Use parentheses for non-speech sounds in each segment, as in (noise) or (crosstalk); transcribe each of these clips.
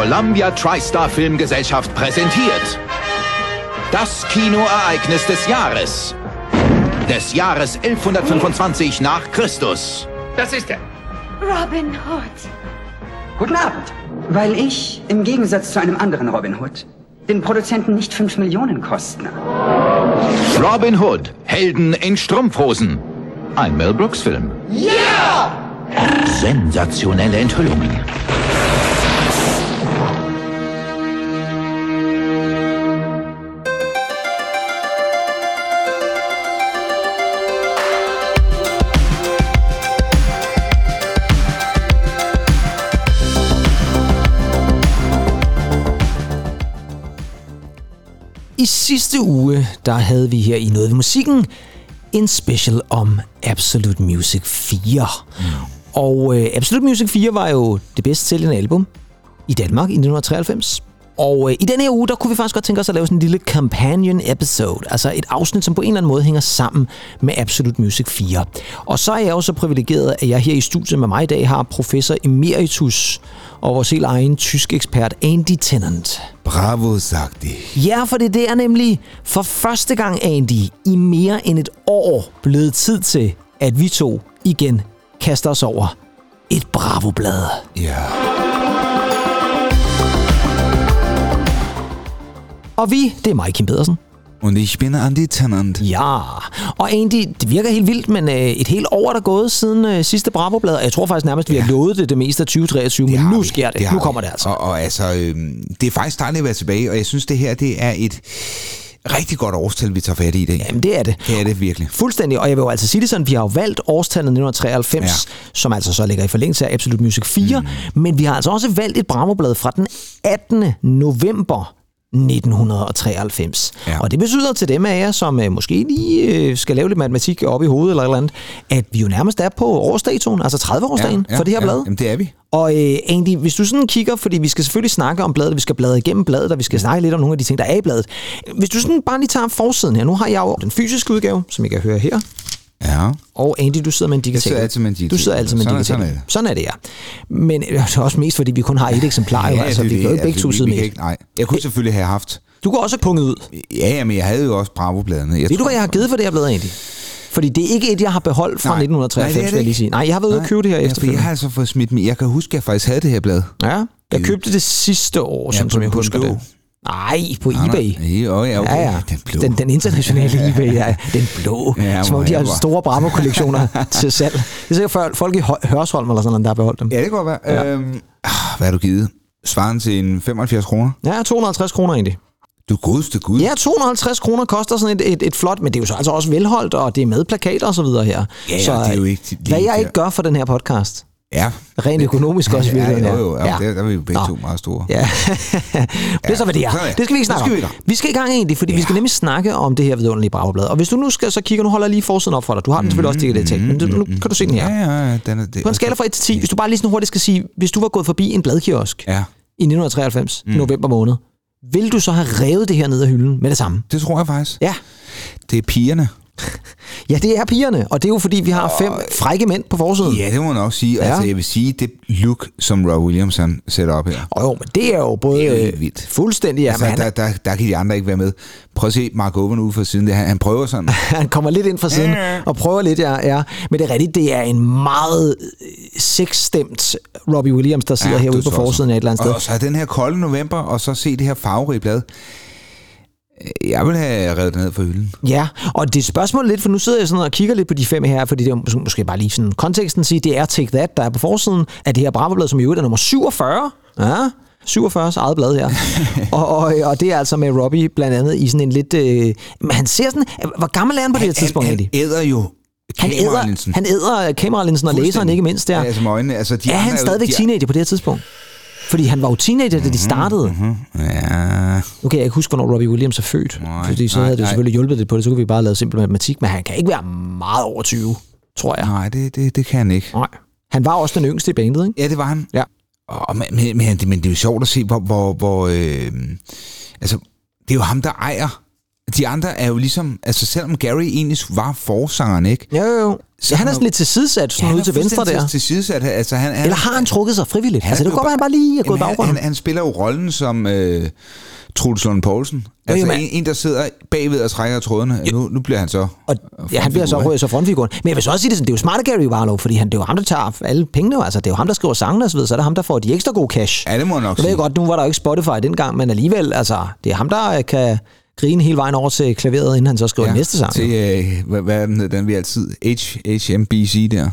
Columbia TriStar Filmgesellschaft präsentiert das Kinoereignis des Jahres. Des Jahres 1125 nach Christus. Das ist er. Robin Hood. Guten Abend. Weil ich, im Gegensatz zu einem anderen Robin Hood, den Produzenten nicht 5 Millionen kosten. Robin Hood, Helden in Strumpfhosen. Ein Mel Brooks-Film. Ja! Sensationelle Enthüllungen. I sidste uge, der havde vi her i Noget ved Musikken en special om Absolute Music 4. Mm. Og øh, Absolute Music 4 var jo det bedst sælgende album i Danmark i 1993. Og øh, i denne her uge, der kunne vi faktisk godt tænke os at lave sådan en lille companion episode. Altså et afsnit, som på en eller anden måde hænger sammen med Absolute Music 4. Og så er jeg jo så privilegeret, at jeg her i studiet med mig i dag har professor emeritus og vores helt egen tysk ekspert Andy Tennant. Bravo, sagt de. Ja, for det, det er nemlig for første gang, Andy, i mere end et år blevet tid til, at vi to igen kaster os over et Bravo-blad. Ja. Og vi, det er mig, Kim Pedersen. Und ich bin Andy Tennant. Ja, og Andy, det virker helt vildt, men øh, et helt år er der gået siden øh, sidste Bravo-blad, og jeg tror faktisk nærmest, vi har lovet det det meste af 2023, men nu vi. sker det. har nu vi. kommer det altså. Og, og altså, øh, det er faktisk dejligt at være tilbage, og jeg synes, det her det er et rigtig godt årstal, vi tager fat i i dag. Jamen, det er det. Det er det virkelig. Fuldstændig, og jeg vil jo altså sige det sådan, vi har jo valgt årstallet 1993, ja. som altså så ligger i forlængelse af Absolute Music 4, mm. men vi har altså også valgt et Bravo-blad fra den 18. november 1993. Ja. Og det betyder til dem af jer, som øh, måske lige øh, skal lave lidt matematik op i hovedet eller et eller andet, at vi jo nærmest er på årsdatoen, altså 30-årsdagen ja, ja, for det her ja, blad. Jamen, det er vi. Og øh, Andy, hvis du sådan kigger, fordi vi skal selvfølgelig snakke om bladet, vi skal bladre igennem bladet, og vi skal snakke lidt om nogle af de ting, der er i bladet. Hvis du sådan bare lige tager forsiden her, nu har jeg jo den fysiske udgave, som I kan høre her, Ja. og Andy, du sidder med en digital. Jeg sidder altid med en digital. Du sidder altid med en digital. sådan er det. Sådan er det, ja. Men øh, det er også mest, fordi vi kun har et eksemplar. jo, altså, det vi er kan jo ikke begge to sidde med ikke- Nej, jeg kunne selvfølgelig have haft... Du går også punget ud. Ja, ja, men jeg havde jo også Bravo-bladene. Jeg Ved du, hvad jeg har givet for det her blad, Andy? Fordi det er ikke et, jeg har beholdt fra Nej. 1993, Nej, det det vil jeg lige sige. Nej, jeg har været ude og købe det her ja, efterfølgende. jeg har altså fået smidt mig. Jeg kan huske, at jeg faktisk havde det her blad. Ja, jeg købte det sidste år, Ja, som, som jeg husker det. Nej, på Nej, eBay. nej. Ja, ja, okay. Ja, ja. Den blå. Den, den internationale (laughs) eBay, ja. Den blå. Ja, som om de har store Bravo-kollektioner (laughs) til salg. Det er sikkert for- folk i Hø- Hørsholm eller sådan noget, der har beholdt dem. Ja, det kan godt være. Ja. Ja. Øhm, ah, hvad har du givet? Svaren til en 75 kroner? Ja, 250 kroner egentlig. Du godeste gud. Ja, 250 kroner koster sådan et, et, et flot, men det er jo så altså også velholdt, og det er med plakater og så videre her. Ja, ja, så, det er jo ikke lige Hvad jeg ikke gør for den her podcast, Ja. rent økonomisk også i Ja, jo, jo, ja. Der, der er vi jo begge Nå. to meget store. Ja, (laughs) det er så, hvad det er. det. Skal vi ikke snakke skal vi om. ikke. Vi skal i gang egentlig, fordi ja. vi skal nemlig snakke om det her vidunderlige Bravoblad. Og hvis du nu skal så kigge, nu holder jeg lige forsiden op for dig. Du har den selvfølgelig også digitalt, men det- nu kan du se den her. Mm-hmm. Ja, ja, ja. Den er, det, På en skala fra 1 til 10, hvis du bare lige sådan hurtigt skal sige, hvis du var gået forbi en bladkiosk Ja, i 1993, Mm. november måned, vil du så have revet det her ned af hylden med det samme? det tror jeg faktisk. Ja. Det er pigerne. Ja, det er pigerne, og det er jo fordi, vi har fem frække mænd på forsiden. Ja, det må man nok sige. Ja. Altså, jeg vil sige, det look, som Rob Williams han sætter op her. Og jo, men det er jo både Det er jo øh, vildt. fuldstændig, Altså, han, der, der, der kan de andre ikke være med. Prøv at se Mark Owen ude for siden. Det, han, han prøver sådan. (laughs) han kommer lidt ind fra siden og prøver lidt, ja, ja. Men det er rigtigt, det er en meget øh, sexstemt Robbie Williams, der sidder ja, herude på forsiden af et eller andet sted. Og, og så er den her kolde november, og så se det her farverige blad. Jeg vil have revet det ned fra hylden. Ja, og det er spørgsmålet lidt, for nu sidder jeg sådan og kigger lidt på de fem her, fordi det er mås- måske bare lige sådan konteksten sige, det er Take That, der er på forsiden af det her Bravo-blad, som i øvrigt er nummer 47. Ja, 47 eget blad her. (laughs) og, og, og det er altså med Robbie blandt andet i sådan en lidt... Øh, men han ser sådan... Hvor gammel er han på det her tidspunkt han, han æder jo Han æder, han æder kameralinsen og læseren ikke mindst der. Ja, altså øjnene. Altså, de er han jo- stadigvæk de- teenager på det her tidspunkt? Fordi han var jo teenager, da de startede. Mhm, Ja, kan jeg ikke huske, hvornår Robbie Williams er født. Nej, fordi så nej, havde det jo selvfølgelig hjulpet lidt på det. Så kunne vi bare lave simpel matematik. Men han kan ikke være meget over 20, tror jeg. nej, det, det, det kan han ikke. Nej. Han var også den yngste i bandet, ikke? Ja, det var han. Ja. Og, men, men, men, det- men det er jo sjovt at se, hvor... hvor, hvor øh, altså, det er jo ham, der ejer de andre er jo ligesom, altså selvom Gary egentlig var forsangeren, ikke? Jo, jo, jo. Så han er sådan lidt tilsidesat, sådan han ude til venstre der. Til sidesat, altså han, han, Eller har han trukket sig frivilligt? han Altså, det godt være, han bare lige er gået baggrunden. han, han spiller jo rollen som øh, Truls Lund Poulsen. Altså men- en, en, der sidder bagved og trækker trådene. Nu, nu bliver han så Og ja, han bliver så så frontfiguren. Men jeg vil så også sige det sådan, det er jo smarte Gary Barlow, fordi han, det er jo ham, der tager alle pengene. jo. Altså, det er jo ham, der skriver sangene og så videre, så er det ham, der får de ekstra gode cash. Ja, det må jeg nok Jeg ved sige. godt, nu var der jo ikke Spotify dengang, men alligevel, altså, det er ham, der øh, kan grine hele vejen over til klaveret, inden han så skriver ja, næste sang. Til, øh, hvad, hvad er den, den vi altid... H, HMBC der.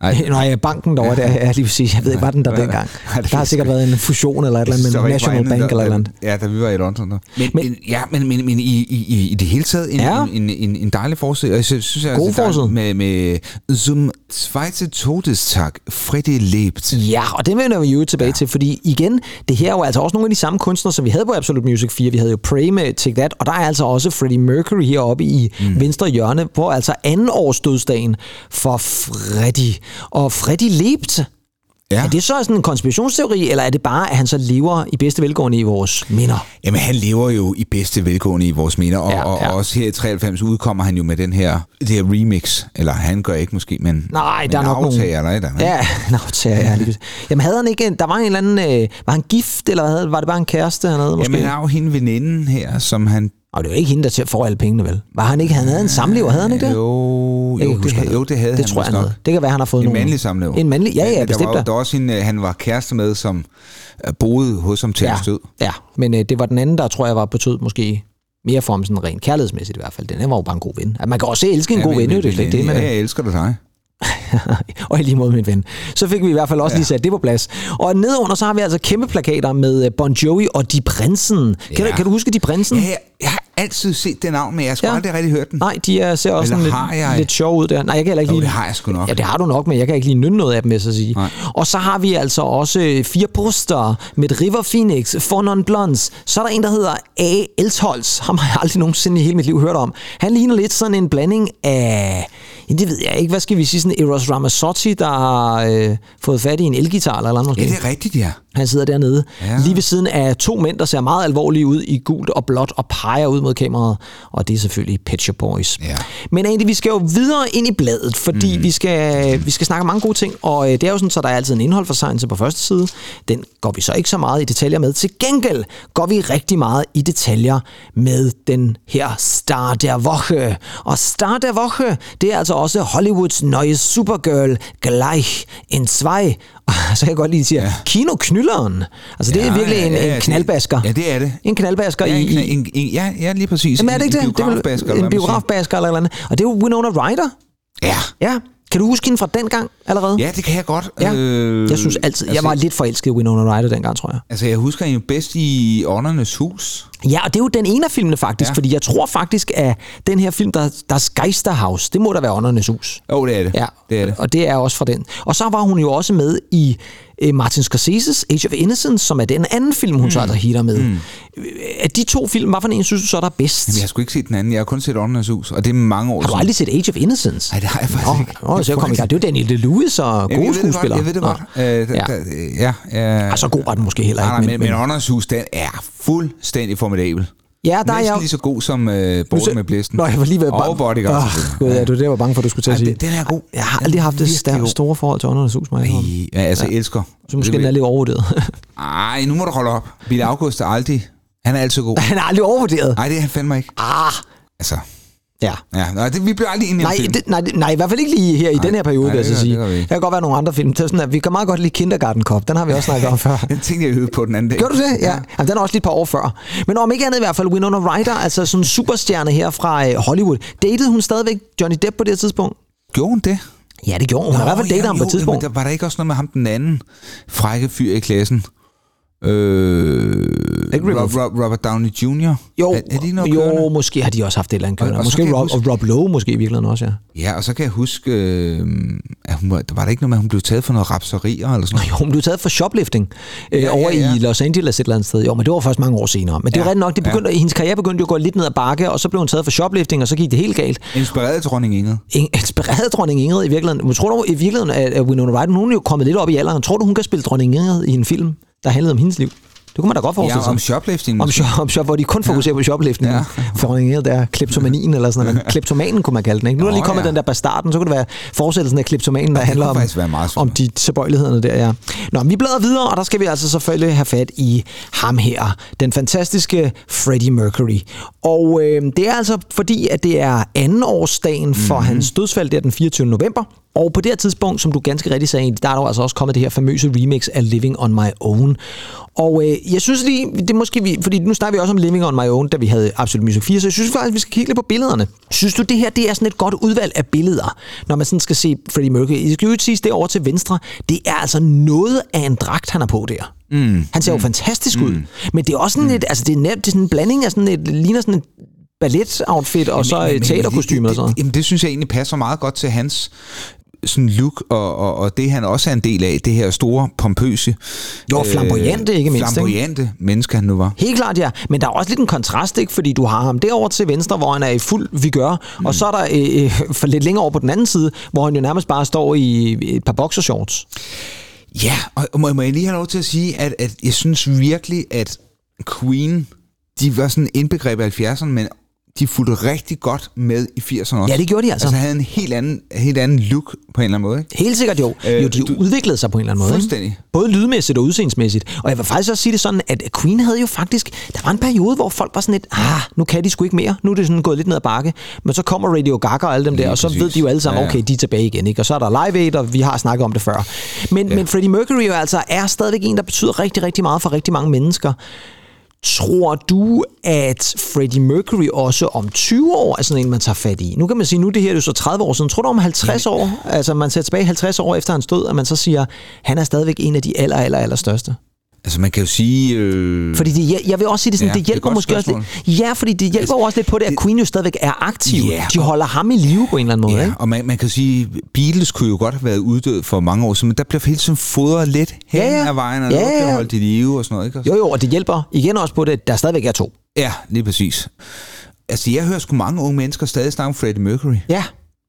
Ej, (laughs) Nej, banken derovre, der er lige præcis. Jeg ved ikke, var den der dengang. Ej, Der har er sikkert været en fusion eller et eller andet med var National Bank der- eller et eller andet. Ja, da vi var i London. Der. Men, Men- men, ja, men, men, men i, i, i, i det hele taget en, Ja. en, en, en dejlig forside. Jeg synes, jeg, God altså, forside. Med, med Zum Zweite Todestag, Freddy lebt. Ja, og det vender vi jo tilbage ja. til, fordi igen, det her er jo altså også nogle af de samme kunstnere, som vi havde på Absolute Music 4. Vi havde jo Prey med Take That, og der er altså også Freddie Mercury heroppe i mm. venstre hjørne, hvor altså anden års dødsdagen for Freddie. Og Freddie lebt. Ja. Er det så sådan en konspirationsteori, eller er det bare, at han så lever i bedste velgående i vores minder? Jamen, han lever jo i bedste velgående i vores minder, og, Ja, ja, ja. ja. og også her i 93 udkommer han jo med den her, det her remix, eller han gør ikke måske, men Nej, men der er nok nogle- aftager, der, der, Ja, (laughs) nå, tager jeg lige. Jamen havde han ikke, en- der var en eller anden, øh, var han gift, eller hvad, var det bare en kæreste, han havde måske? Jamen, han har jo hende veninden her, som han... Og det var ikke hende, der til- får alle pengene, vel? Var han ikke, han havde en samlever, havde han ikke det? Jo, jo, det, hvad jo, det havde det han tror jeg, han havde. Det kan være, han har fået En nogle... mandlig samlever. En mandlig, ja, ja, der bestemt var, der var også en, øh, han var kæreste med, som øh, boede hos ham til ja, død. ja, men øh, det var den anden, der tror jeg var betød måske mere for ham sådan rent kærlighedsmæssigt i hvert fald. Den her var jo bare en god ven. At man kan også elske en Ja, god men- ven, jo, men- det er slet ikke det, ja, men, jeg elsker det dig. (laughs) og i lige måde min ven. Så fik vi i hvert fald også ja. lige sat det på plads. Og nedenunder så har vi altså kæmpe plakater med øh, Bon Jovi og De Prinsen. Kan, Ja. du, kan du huske De Prinsen? Ja, har altid set det navn, men jeg har sgu Ja. aldrig rigtig hørt den. Nej, de er, ser også Eller sådan lidt, jeg? lidt sjov ud der. Nej, jeg kan heller ikke Jo, lide det har jeg sgu nok. Ja, det har du nok, men jeg kan ikke lige nynne noget af dem, vil jeg så sige. Nej. Og så har vi altså også øh, fire poster med River Phoenix, For Non Blondes. Så er der en, der hedder A. Elsholz. Ham har jeg aldrig nogensinde i hele mit liv hørt om. Han ligner lidt sådan en blanding af... Ja, det ved jeg ikke. Hvad skal vi sige? Sådan Eros Ramazzotti, der har øh, fået fat i en elgitar eller noget. Ja, det er rigtigt, ja. Han sidder dernede, ja. lige ved siden af to mænd, der ser meget alvorlige ud i gult og blåt og peger ud mod kameraet. Og det er selvfølgelig Pet Boys. Ja. Men egentlig, vi skal jo videre ind i bladet, fordi mm. vi, skal, vi skal snakke om mange gode ting. Og øh, det er jo sådan, så der er altid en indhold for Science på første side. Den går vi så ikke så meget i detaljer med. Til gengæld går vi rigtig meget i detaljer med den her Star der Woche. Og Star der Woche, det er altså også Hollywoods nye Supergirl Gleich in 2 (laughs) så kan jeg godt lige sige, ja. kinoknylleren. Altså det er Ja, virkelig en, ja, ja, en det- knaldbasker. ja, det er det. En knaldbasker Ja, i, en, i, en, en, ja, ja, lige præcis. Jamen er det ikke en, det? er vel biografbasker, en biografbasker eller eller andet. Og det er jo Winona Ryder. Ja. Ja. Kan du huske hende fra dengang allerede? ja, det kan jeg godt. Ja. Øh, Jeg synes altid, jeg altså, var lidt forelsket i Winona Ryder dengang, tror jeg. Altså, jeg husker hende jo bedst i Åndernes Hus. Ja, og det er jo den ene af filmene faktisk, ja. Fordi jeg tror faktisk, at den her film, der, der er Geisterhaus, det må da være Åndernes Hus. Jo, det er det. Ja, det er det. og det er også fra den. Og så var hun jo også med i øh, Martin Scorsese's Age of Innocence, som er den anden film, hun mm. så altså hitter med. Mm. Af de to film, hvad for en synes du så er der bedst? Jamen, jeg har sgu ikke set den anden. Jeg har kun set Åndernes Hus, og det er mange år Har du aldrig set Age of Innocence? Nej, det har jeg faktisk Nå, ikke. Nå, så jeg kom i gang. Det er jo Daniel Lewis og gode skuespillere. Jeg ved det godt. Øh, Ja. ja. ja, ja. Ej, så god var den måske heller Nej, ikke. nej, men, men Åndernes Hus, den er fuldstændig formidabel. Ja, der er Næsten jeg... lige så god som øh, Borgen med Blæsten. Nå, jeg var lige ved at Og Bodyguard. Selvfølgelig. gud, ja, det var det, jeg var bange for, du skulle til at sige. den, den er god. Jeg har aldrig er haft det virkelig stær- god. store forhold til Åndernes Hus, indrømme. Ja, altså, jeg elsker. Så måske den er lidt overvurderet. Ej, nu må du holde op. Bill August er aldrig... Han er altid god. (laughs) Han er aldrig overvurderet. Nej, det er han fandme ikke. Ah, Altså, ja. ja. Nej, det, vi bliver aldrig enige Nej, film. det, nej, nej, i hvert fald ikke lige her i den her periode, nej, vil jeg så gør- sige. det gør Der kan godt være nogle andre film. Det er sådan, at vi kan meget godt lide Kindergarten Cop. Den har vi også (laughs) snakket om før. Den tænkte jeg øvede på den anden dag. Gjorde du det? Ja. Jamen, den er også lige et par år før. Men om ikke andet i hvert fald, Winona Ryder, altså sådan en superstjerne her fra øh, Hollywood. Datede hun stadigvæk Johnny Depp på det her tidspunkt? Gjorde hun det? Ja, det gjorde hun. Hun har i hvert fald datet ham på et tidspunkt. Men der var der ikke også noget med ham, den anden frække fyr i klassen? Øh, Ikke Rob, Rob, Robert Downey Jr.? Jo, er, er de noget jo kørende? måske har de også haft et eller andet Og- kørende. og så Måske Rob, huske- og Rob Lowe måske i virkeligheden også, ja. Ja, og så kan jeg huske, øh, at hun var, var der ikke noget med, at hun blev taget for noget rapserier eller sådan noget. Jo, hun blev taget for shoplifting øh, Ja, over ja, ja. i Los Angeles et eller andet sted. Jo, men det var først mange år senere. Men det er Ja, ja, nok, det begyndte, ja. hendes karriere begyndte jo at gå lidt ned ad bakke, og så blev hun taget for shoplifting, og så gik det helt galt. Inspireret af dronning Inge. In- Inspireret dronning Ingrid i virkeligheden. Men tror du i virkeligheden, at at Winona Ryder, hun er jo kommet lidt op i alderen. Tror du, hun kan spille dronning Ingrid i en film, der handlede om hendes liv? kunne man da godt forestille Ja, sig. om shoplifting Om, shop, om shop, hvor de kun fokuserer på shoplifting. Ja. Ja. For en der kleptomanien eller sådan noget. Kleptomanen kunne man kalde den, ikke? Nu er der lige kommet ja. den der bastarden, så kunne det være fortsættelsen af kleptomanen, der det handler om, om de tilbøjelighederne der, ja. Nå, men vi bladrer videre, og der skal vi altså selvfølgelig have fat i ham her. Den fantastiske Freddie Mercury. Og øh, det er altså fordi, at det er anden årsdagen for Mhm. mm-hmm. hans dødsfald, det er den 24. november. Og på det her tidspunkt, som du ganske rigtigt sagde, der er der altså også kommet det her famøse remix af Living on My Own. Og øh, jeg synes lige, det måske vi, fordi nu snakker vi også om Living on My Own, da vi havde Absolut Music 4, så jeg synes faktisk, vi skal kigge lidt på billederne. Synes du, det her det er sådan et godt udvalg af billeder, når man sådan skal se Freddie Mercury? Jeg skal jo ikke sige, det over til venstre, det er altså noget af en dragt, han har på der. Mm. Han ser jo fantastisk ud. Men det er også sådan Mm. lidt, altså det er, nemt, det er sådan en blanding af sådan et, ligner sådan et ballet-outfit, og så et teaterkostyme og sådan noget. Jamen, det synes jeg egentlig passer meget godt til hans sådan look, og, og, og det han også er en del af, det her store, pompøse... Jo, flamboyante, ikke mindst, ikke? Flamboyante menneske, han nu var. Helt klart, ja. Men der er også lidt en kontrast, ikke? Fordi du har ham derovre til venstre, hvor han er i fuld vigør, mm. og så er der øh, øh, for lidt længere over på den anden side, hvor han jo nærmest bare står i et par boxershorts. Ja, og må, må jeg lige have lov til at sige, at, at jeg synes virkelig, at Queen, de var sådan indbegrebet af 70'erne, men de fulgte rigtig godt med i 80'erne også. Ja, det gjorde de altså. Altså havde en helt anden, helt anden look på en eller anden måde, ikke? Helt sikkert jo. Øh, jo, de du- udviklede sig på en eller anden måde. Ikke? Fuldstændig. Både lydmæssigt og udseendsmæssigt. Og jeg vil faktisk også sige det sådan, at Queen havde jo faktisk... Der var en periode, hvor folk var sådan lidt, ah, nu kan de sgu ikke mere. Nu er det sådan gået lidt ned ad bakke. Men så kommer Radio Gaga og alle dem der, Lige og så præcis. ved de jo alle sammen, Ja, ja. okay, de er tilbage igen. Ikke? Og så er der Live Aid, og vi har snakket om det før. Men, ja. men Freddie Mercury jo altså er stadigvæk en, der betyder rigtig, rigtig meget for rigtig mange mennesker. Tror du, at Freddie Mercury også om 20 år er sådan en, man tager fat i? Nu kan man sige, nu det her er jo så 30 år siden. Tror du om 50 år, altså man ser tilbage 50 år efter hans død, at man så siger, han er stadigvæk en af de aller, aller, aller største? Altså man kan jo sige... Øh, Fordi det, jeg, jeg vil også sige det sådan, Ja, det det er et hjælper godt måske også spørgsmål. lidt. Ja, fordi det hjælper jo også lidt på det, at Queen jo stadigvæk er aktiv. Ja, De holder ham i live på en eller anden måde, Ja, ikke? og man, man kan sige, Beatles kunne jo godt have været uddød for mange år siden, men der blev hele tiden fodret lidt hen Ja, ja. ad vejen, og Ja, blev ja. holdt i live og sådan noget, ikke? Jo, jo, og det hjælper igen også på det, at der stadigvæk er to. Ja, lige præcis. Altså, jeg hører sgu mange unge mennesker stadig snakke om Freddie Mercury. Ja,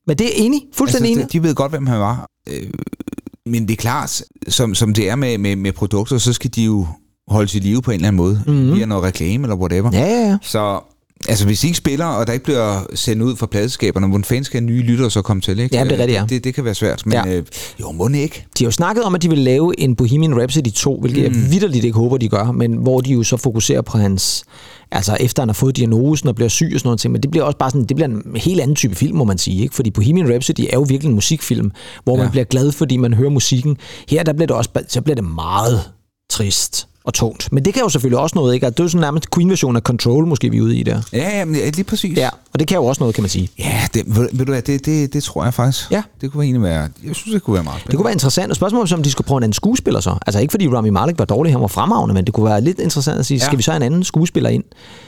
men det er enig. Fuldstændig Altså, enig. de, de ved godt, hvem han var. Øh, men det er klart, som, som det er med, med, med produkter, så skal de jo holde i live på en eller anden måde. Mm-hmm. Via noget reklame eller whatever. Ja, ja, ja. Så altså, hvis de ikke spiller, og der ikke bliver sendt ud fra pladeskaberne, hvordan fanden skal nye lyttere så komme til? Ikke? Ja, det er rigtigt, ja. Det, det kan være svært, men Ja. øh, jo, må ikke. De har jo snakket om, at de vil lave en Bohemian Rhapsody 2, hvilket mm. jeg vidderligt ikke håber, de gør, men hvor de jo så fokuserer på hans... Altså efter han har fået diagnosen og bliver syg og sådan noget ting, men det bliver også bare sådan, det bliver en helt anden type film, må man sige, ikke? Fordi Bohemian Rhapsody er jo virkelig en musikfilm, hvor man Ja. bliver glad, fordi man hører musikken. Her der bliver det også, så bliver det meget trist og tungt. Men det kan jo selvfølgelig også noget, ikke? Det er jo sådan nærmest Queen-version af Control, måske vi er ude i der. Ja, ja, men ja, lige præcis. Ja, og det kan jo også noget, kan man sige. Ja, det, ved, ved du hvad, det, det, det tror jeg faktisk. Ja. Det kunne egentlig være, jeg synes, det kunne være meget Det spændende. kunne være interessant. Og spørgsmålet er, om de skulle prøve en anden skuespiller så. Altså ikke fordi Rami Malek var dårlig, han var fremragende, men det kunne være lidt interessant at sige, ja. Ja. skal vi så have en anden skuespiller ind,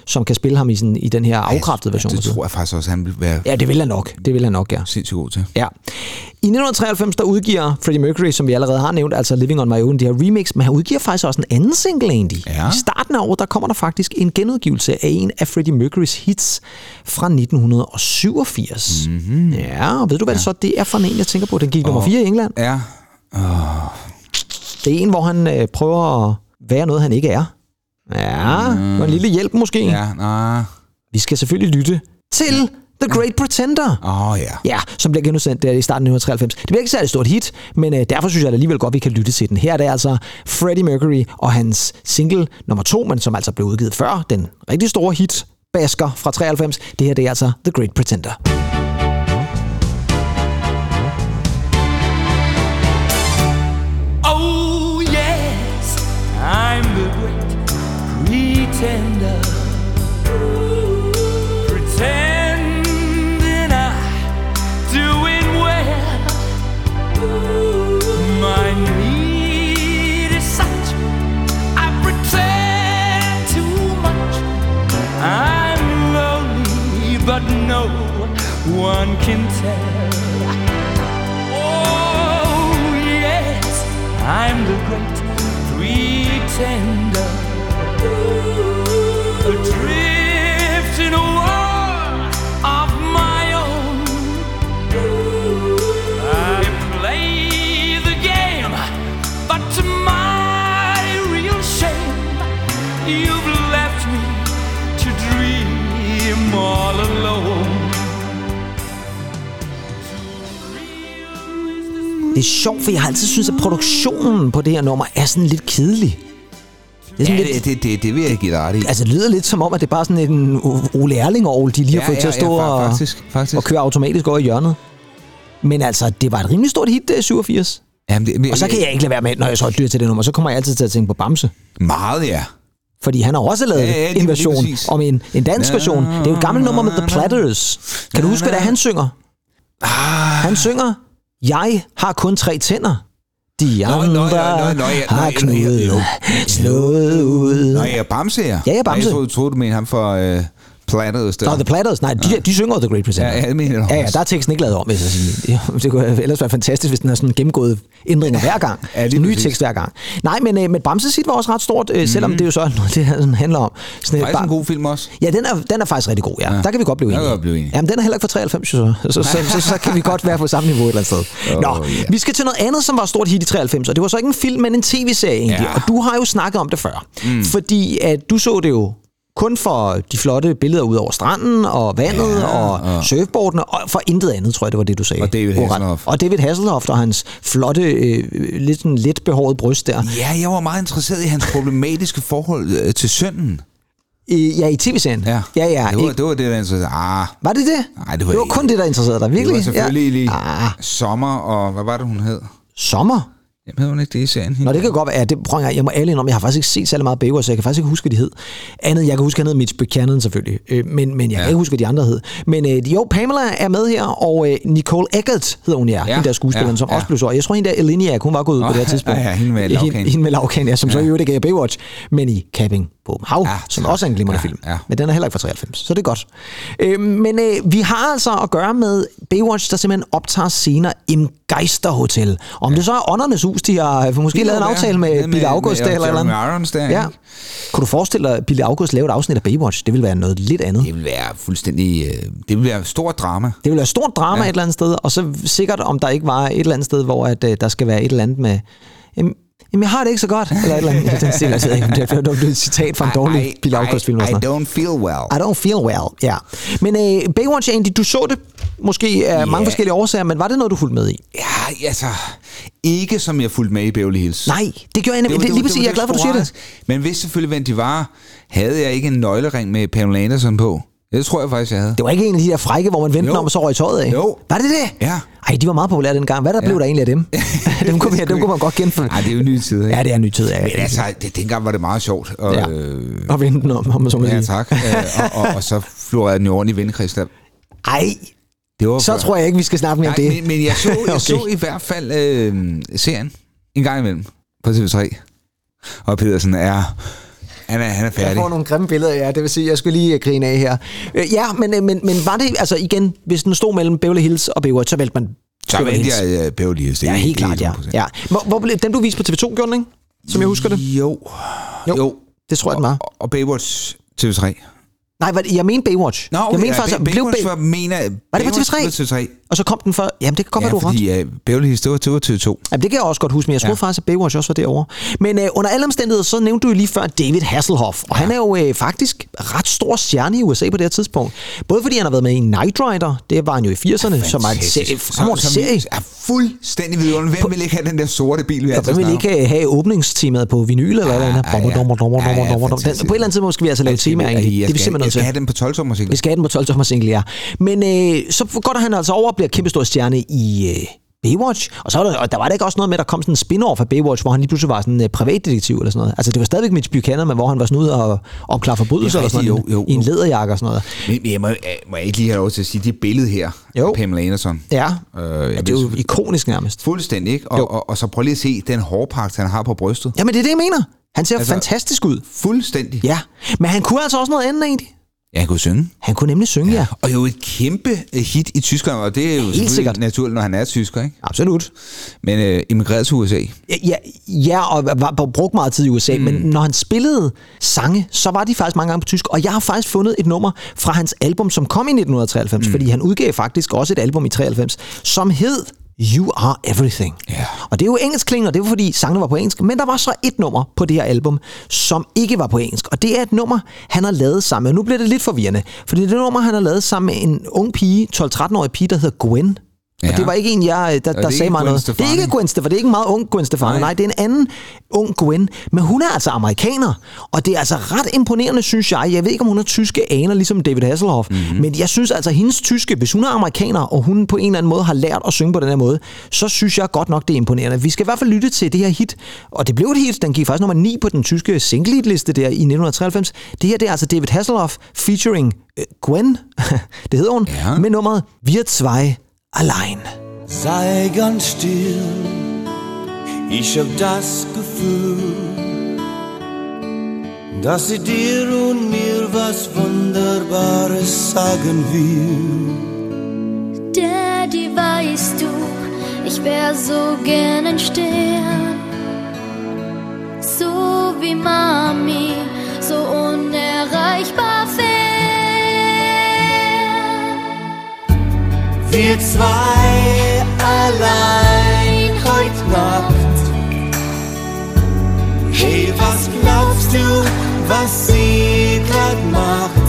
som kan spille ham i, sådan, i den her afkræftede version? Det tror jeg faktisk også, han vil være Ja, det vil han nok. Det vil han nok, ja. sindssygt god til. Ja. I 1993, der udgiver Freddie Mercury, som vi allerede har nævnt, altså Living on My Own, det her remix, men han udgiver faktisk også en anden single egentlig. Ja. I starten af året, der kommer der faktisk en genudgivelse af en af Freddie Mercurys hits fra 1987. Mm-hmm. Ja, og ved du, hvad ja. det så det er for en, jeg tænker på? Den gik nummer 4 i England. Ja, Det er en, hvor han øh, prøver at være noget, han ikke er. Ja, mm. og en lille hjælp måske. Ja. ja, nej. Vi skal selvfølgelig lytte til The Great Pretender. Åh, oh, ja. Ja, som bliver genudsendt der i starten af 1993. Det bliver ikke særlig stort hit, men øh, derfor synes jeg alligevel godt, vi kan lytte til den. Her er det altså Freddie Mercury og hans single nummer to, men som altså blev udgivet før den rigtig store hit, Basker fra 93. Det her det er altså The Great Pretender. One can sjovt, for jeg har altid synes, at produktionen på det her nummer er sådan lidt kedelig. Det, er Ja, sådan det, det, det, det vil jeg give dig ret i. Altså, det lyder lidt som om, at det er bare sådan en Ole erling de lige har Ja, fået til at ja, stå ja, og, faktisk, faktisk. og køre automatisk over i hjørnet. Men altså, det var et rimelig stort hit, det er 87. Jamen, det, men, Og så kan jeg ikke lade være med, når jeg så dyr til det nummer, så kommer jeg altid til at tænke på Bamse. Meget, ja. Fordi han har også lavet Ja, ja, lige- en version om en, en dansk version. Det er jo et gammelt nummer med The Platters. Kan du huske, hvad det er, han synger? Ah. Han synger, jeg har kun tre tænder. De andre nå, nå, nå, nå, ja, nå, har knudet, slået ud. Nå, ja, Bamse, ja. Ja, ja, Bamse. Jeg troede, du mente ham for uh, Platters der. Nå, The Platters, nej, de, de synger The Great Presenter. Ja, ja, det mener jeg ja, ja, der er teksten ikke lavet om, hvis jeg siger. Det, kunne ellers være fantastisk, hvis den har sådan gennemgået ændringer hver gang. Ja, lige Ny tekst hver gang. Nej, men, øh, men Bamse sit var også ret stort, øh, selvom det jo så noget, det her sådan handler om. Sådan, et Faktisk bar- en god film også. Ja, den er, den er faktisk rigtig god, ja. ja. Der kan vi godt blive Der enige. kan vi godt blive enige. Jamen, den er heller ikke fra 93, jo, så. Så, så, så, så, så kan vi godt være på samme niveau et eller andet sted. Oh, Nå, ja. vi skal til noget andet, som var stort hit i 93, og det var så ikke en film, men en tv-serie egentlig. Ja. Og du har jo snakket om det før. Mm. Fordi at du så det jo kun for de flotte billeder ud over stranden og vandet ja, og, og surfboardene, og for intet andet, tror jeg, det var det, du sagde. Og David. Hasselhoff. Og David Hasselhoff og hans flotte, øh, lidt, sådan let behåret bryst der. Ja, jeg var meget interesseret i hans problematiske forhold øh, til sønnen. I, ja, i tv-serien. Ja, ja, ja det var, ikke- det, var det, der interesserede. Ah, Var det det? Nej, det var det var ikke. kun det, der interesserede dig, det virkelig? var selvfølgelig ja. lige Ah, sommer, og hvad var det, hun hed? sommer? Jamen, hed hun ikke det i serien? Nå, det kan godt være. Ja, det, prøv gang, jeg må ærlig om, jeg har faktisk ikke set særlig meget Baywatch, så jeg kan faktisk ikke huske, hvad de hed. Andet, jeg kan huske, at han hed Mitch Buchanan selvfølgelig, øh, men, men jeg kan Ja. ikke huske, hvad de andre hed. Men øh, jo, Pamela er med her, og øh, Nicole Eggert hedder hun, ja, ja. Hende der skuespilleren, ja, som ja. også blev så. Jeg tror, hende der Eliniak, hun var gået ud på det her tidspunkt. ja, ja, hende med lavkagen. Hende, hende med lavkagen, ja, som ja. så i øvrigt i Baywatch, men i Capping på Åben Hav, ja, Ja, som også er en glimrende Ja, film. ja. Men den er heller ikke fra 93, så det er godt. Øh, men øh, vi har altså at gøre med Baywatch, der simpelthen optager scener i en geisterhotel. Om det så er åndernes hus, de har måske Det lavet en aftale med Det Billy August med der, eller, eller andet. Irons der, Ja. ikke? Kunne du forestille dig, at Billy August lavede et afsnit af Baywatch? Det ville være noget lidt andet. Det vil være fuldstændig... Øh, det vil være stort drama. Det ville være stort drama ja. Ja. et eller andet sted, og så sikkert, om der ikke var et eller andet sted, hvor at, øh, der skal være et eller andet med... Jamen, Jamen, jeg har det ikke så godt. (laughs) Eller et eller andet. i (laughs) Den stil, jeg ved ikke, det er et citat fra en dårlig Billy August-film. I, eller I sådan noget. don't feel well. I don't feel well, ja. Men øh, Baywatch, Andy, du så det måske af mange forskellige årsager, men var det noget, du fulgte med i? Ja, altså... Ikke som jeg fulgte med i Beverly Hills. Nej, det gjorde jeg nemlig. Det, det, lige præcis, jeg er glad for, at du siger det. Men hvis selvfølgelig, hvem de var, havde jeg ikke en nøglering med Pamela Anderson på. Det tror jeg faktisk, jeg havde. Det var ikke en af de der frække, hvor man vendte om og så røg tøjet af. Jo. Var det det? Ja. Ej, de var meget populære dengang. Hvad der ja. blev der egentlig af dem? (laughs) dem, kunne, vi- dem kunne man godt genføre. Nej, det er jo nye tider, ikke? Ja, det er en ny tid. Ja, Men altså, det, dengang var det meget sjovt. Og, Ja. øh, Og vende den om, om man så må ja, sige. tak. Øh, og, og, og så florerede den jo ordentligt i der. Ej, Det var så før. tror jeg ikke, vi skal snakke mere om det. men, men jeg, så, (laughs) jeg Okay. så i hvert fald øh, serien en gang imellem på TV3. Og Pedersen er... Han er, han er Jeg færdig. får nogle grimme billeder, ja. Det vil sige, jeg skulle lige øh, grine af her. Øh, Ja, men, øh, men, men var det, altså igen, hvis den stod mellem Beverly Hills og Baywatch, så valgte man Så Hills. jeg uh, Beverly Hills. Det Ja, helt klart, ja. 100%. ja. Hvor, hvor blev, dem du viste på TV2, gjorde den, ikke? Som jeg husker det. Jo. Jo, jo. Det tror jeg, den var. Og, og Baywatch TV3. Nej, hvad- jeg mener Baywatch. Nå, okay, jeg mener faktisk, Ba- at blev Baywatch Bay- var, mener, Var det på Baywatch TV3? var TV3. Og så kom den før. Jamen, det kan godt Ja, være, du har ret. fordi uh, Beverly Hills, det var, det var TV2. Jamen, det kan jeg også godt huske, men jeg troede ja. Ja. faktisk, at Baywatch også var derovre. Men øh, under alle omstændigheder, så nævnte du jo lige før David Hasselhoff, og ja. han er jo øh, faktisk ret stor stjerne i USA på det her tidspunkt. Både fordi han har været med i Knight Rider, det var han jo i 80'erne, som var en serie. fremragende serie. er fuldstændig vidunderlig. Hvem vil ikke have den der sorte bil, vi hvem vil ikke have åbningstemaet på vinyl eller hvad Ja, ja, ja. Ja, ja. Den- fantastisk. På et eller andet tidspunkt skal vi altså lave skal- temaer egentlig. Det er vi skal- simpelthen nødt Jeg skal have den på 12 tommer Vi skal have den på 12 tommer single, ja. Men så går der han altså over bliver kæmpestor stjerne i øh, Baywatch. Og så var der, og der var der ikke også noget med, at der kom sådan en spin-off af Baywatch, hvor han lige pludselig var sådan en øh, privatdetektiv eller sådan noget. Altså det var stadigvæk Mitch Buchanan, men hvor han var sådan ude og opklare forbrydelser Det eller er sådan noget. jo, jo, I en læderjakke og sådan noget. Men, men jeg må, må jeg ikke lige have lov til at sige, det billede her, Jo. af Pamela Anderson. Ja, Øh, ja jeg det er jo ikonisk nærmest. Fuldstændig, ikke? Jo. Og, og, og så prøv lige at se den hårpagt, han har på brystet. Jamen det er det, jeg mener. Han ser Altså- fantastisk ud. Fuldstændig. Ja, men han kunne altså også noget andet egentlig. Ja, han kunne synge. Han kunne nemlig synge, ja. ja. Og jo et kæmpe hit i Tyskland, og det er jo selvfølgelig sikkert. naturligt, når han er tysker, ikke? Absolut. Men øh, immigreret til USA. Ja, ja og var, var brugt meget tid i USA, mm. men når han spillede sange, så var de faktisk mange gange på tysk. Og jeg har faktisk fundet et nummer fra hans album, som kom i 1993, mm. fordi han udgav faktisk også et album i 93, som hed You Are Everything. Ja. Og det er jo engelsk klingende, og det var fordi sangene var på engelsk, men der var så et nummer på det her album, som ikke var på engelsk. Og det er et nummer, han har lavet sammen med, og nu bliver det lidt forvirrende, fordi det er et nummer, han har lavet sammen med en ung pige, 12-13-årig pige, der hedder Gwen. Ja. Og det var ikke en, jeg, der, det der ikke sagde mig noget. Stefani? Det er ikke Gwen Stefani, det er ikke en meget ung Gwen Stefani. Nej. Nej. Det er en anden ung Gwen. Men hun er altså amerikaner, og det er altså ret imponerende, synes jeg. Jeg ved ikke, om hun har tyske aner, ligesom David Hasselhoff. Mhm. Mm-hmm. Men jeg synes altså, hendes tyske, hvis hun er amerikaner, og hun på en eller anden måde har lært at synge på den her måde, så synes jeg godt nok, det er imponerende. Vi skal i hvert fald lytte til det her hit, og det blev et hit. Den gik faktisk nummer 9 på den tyske single liste der i 1993. Det her det er altså David Hasselhoff featuring øh, Gwen, (laughs) det hedder hun, Ja. med nummeret Wir zwei allein. Sei ganz still, ich hab das Gefühl, dass sie dir und mir was Wunderbares sagen will. Daddy, weißt du, ich wär so gern ein Stern. So wie Mami, so unerreichbar fern. Wir zwei allein heute Nacht. Hey, was glaubst du, was sie grad macht?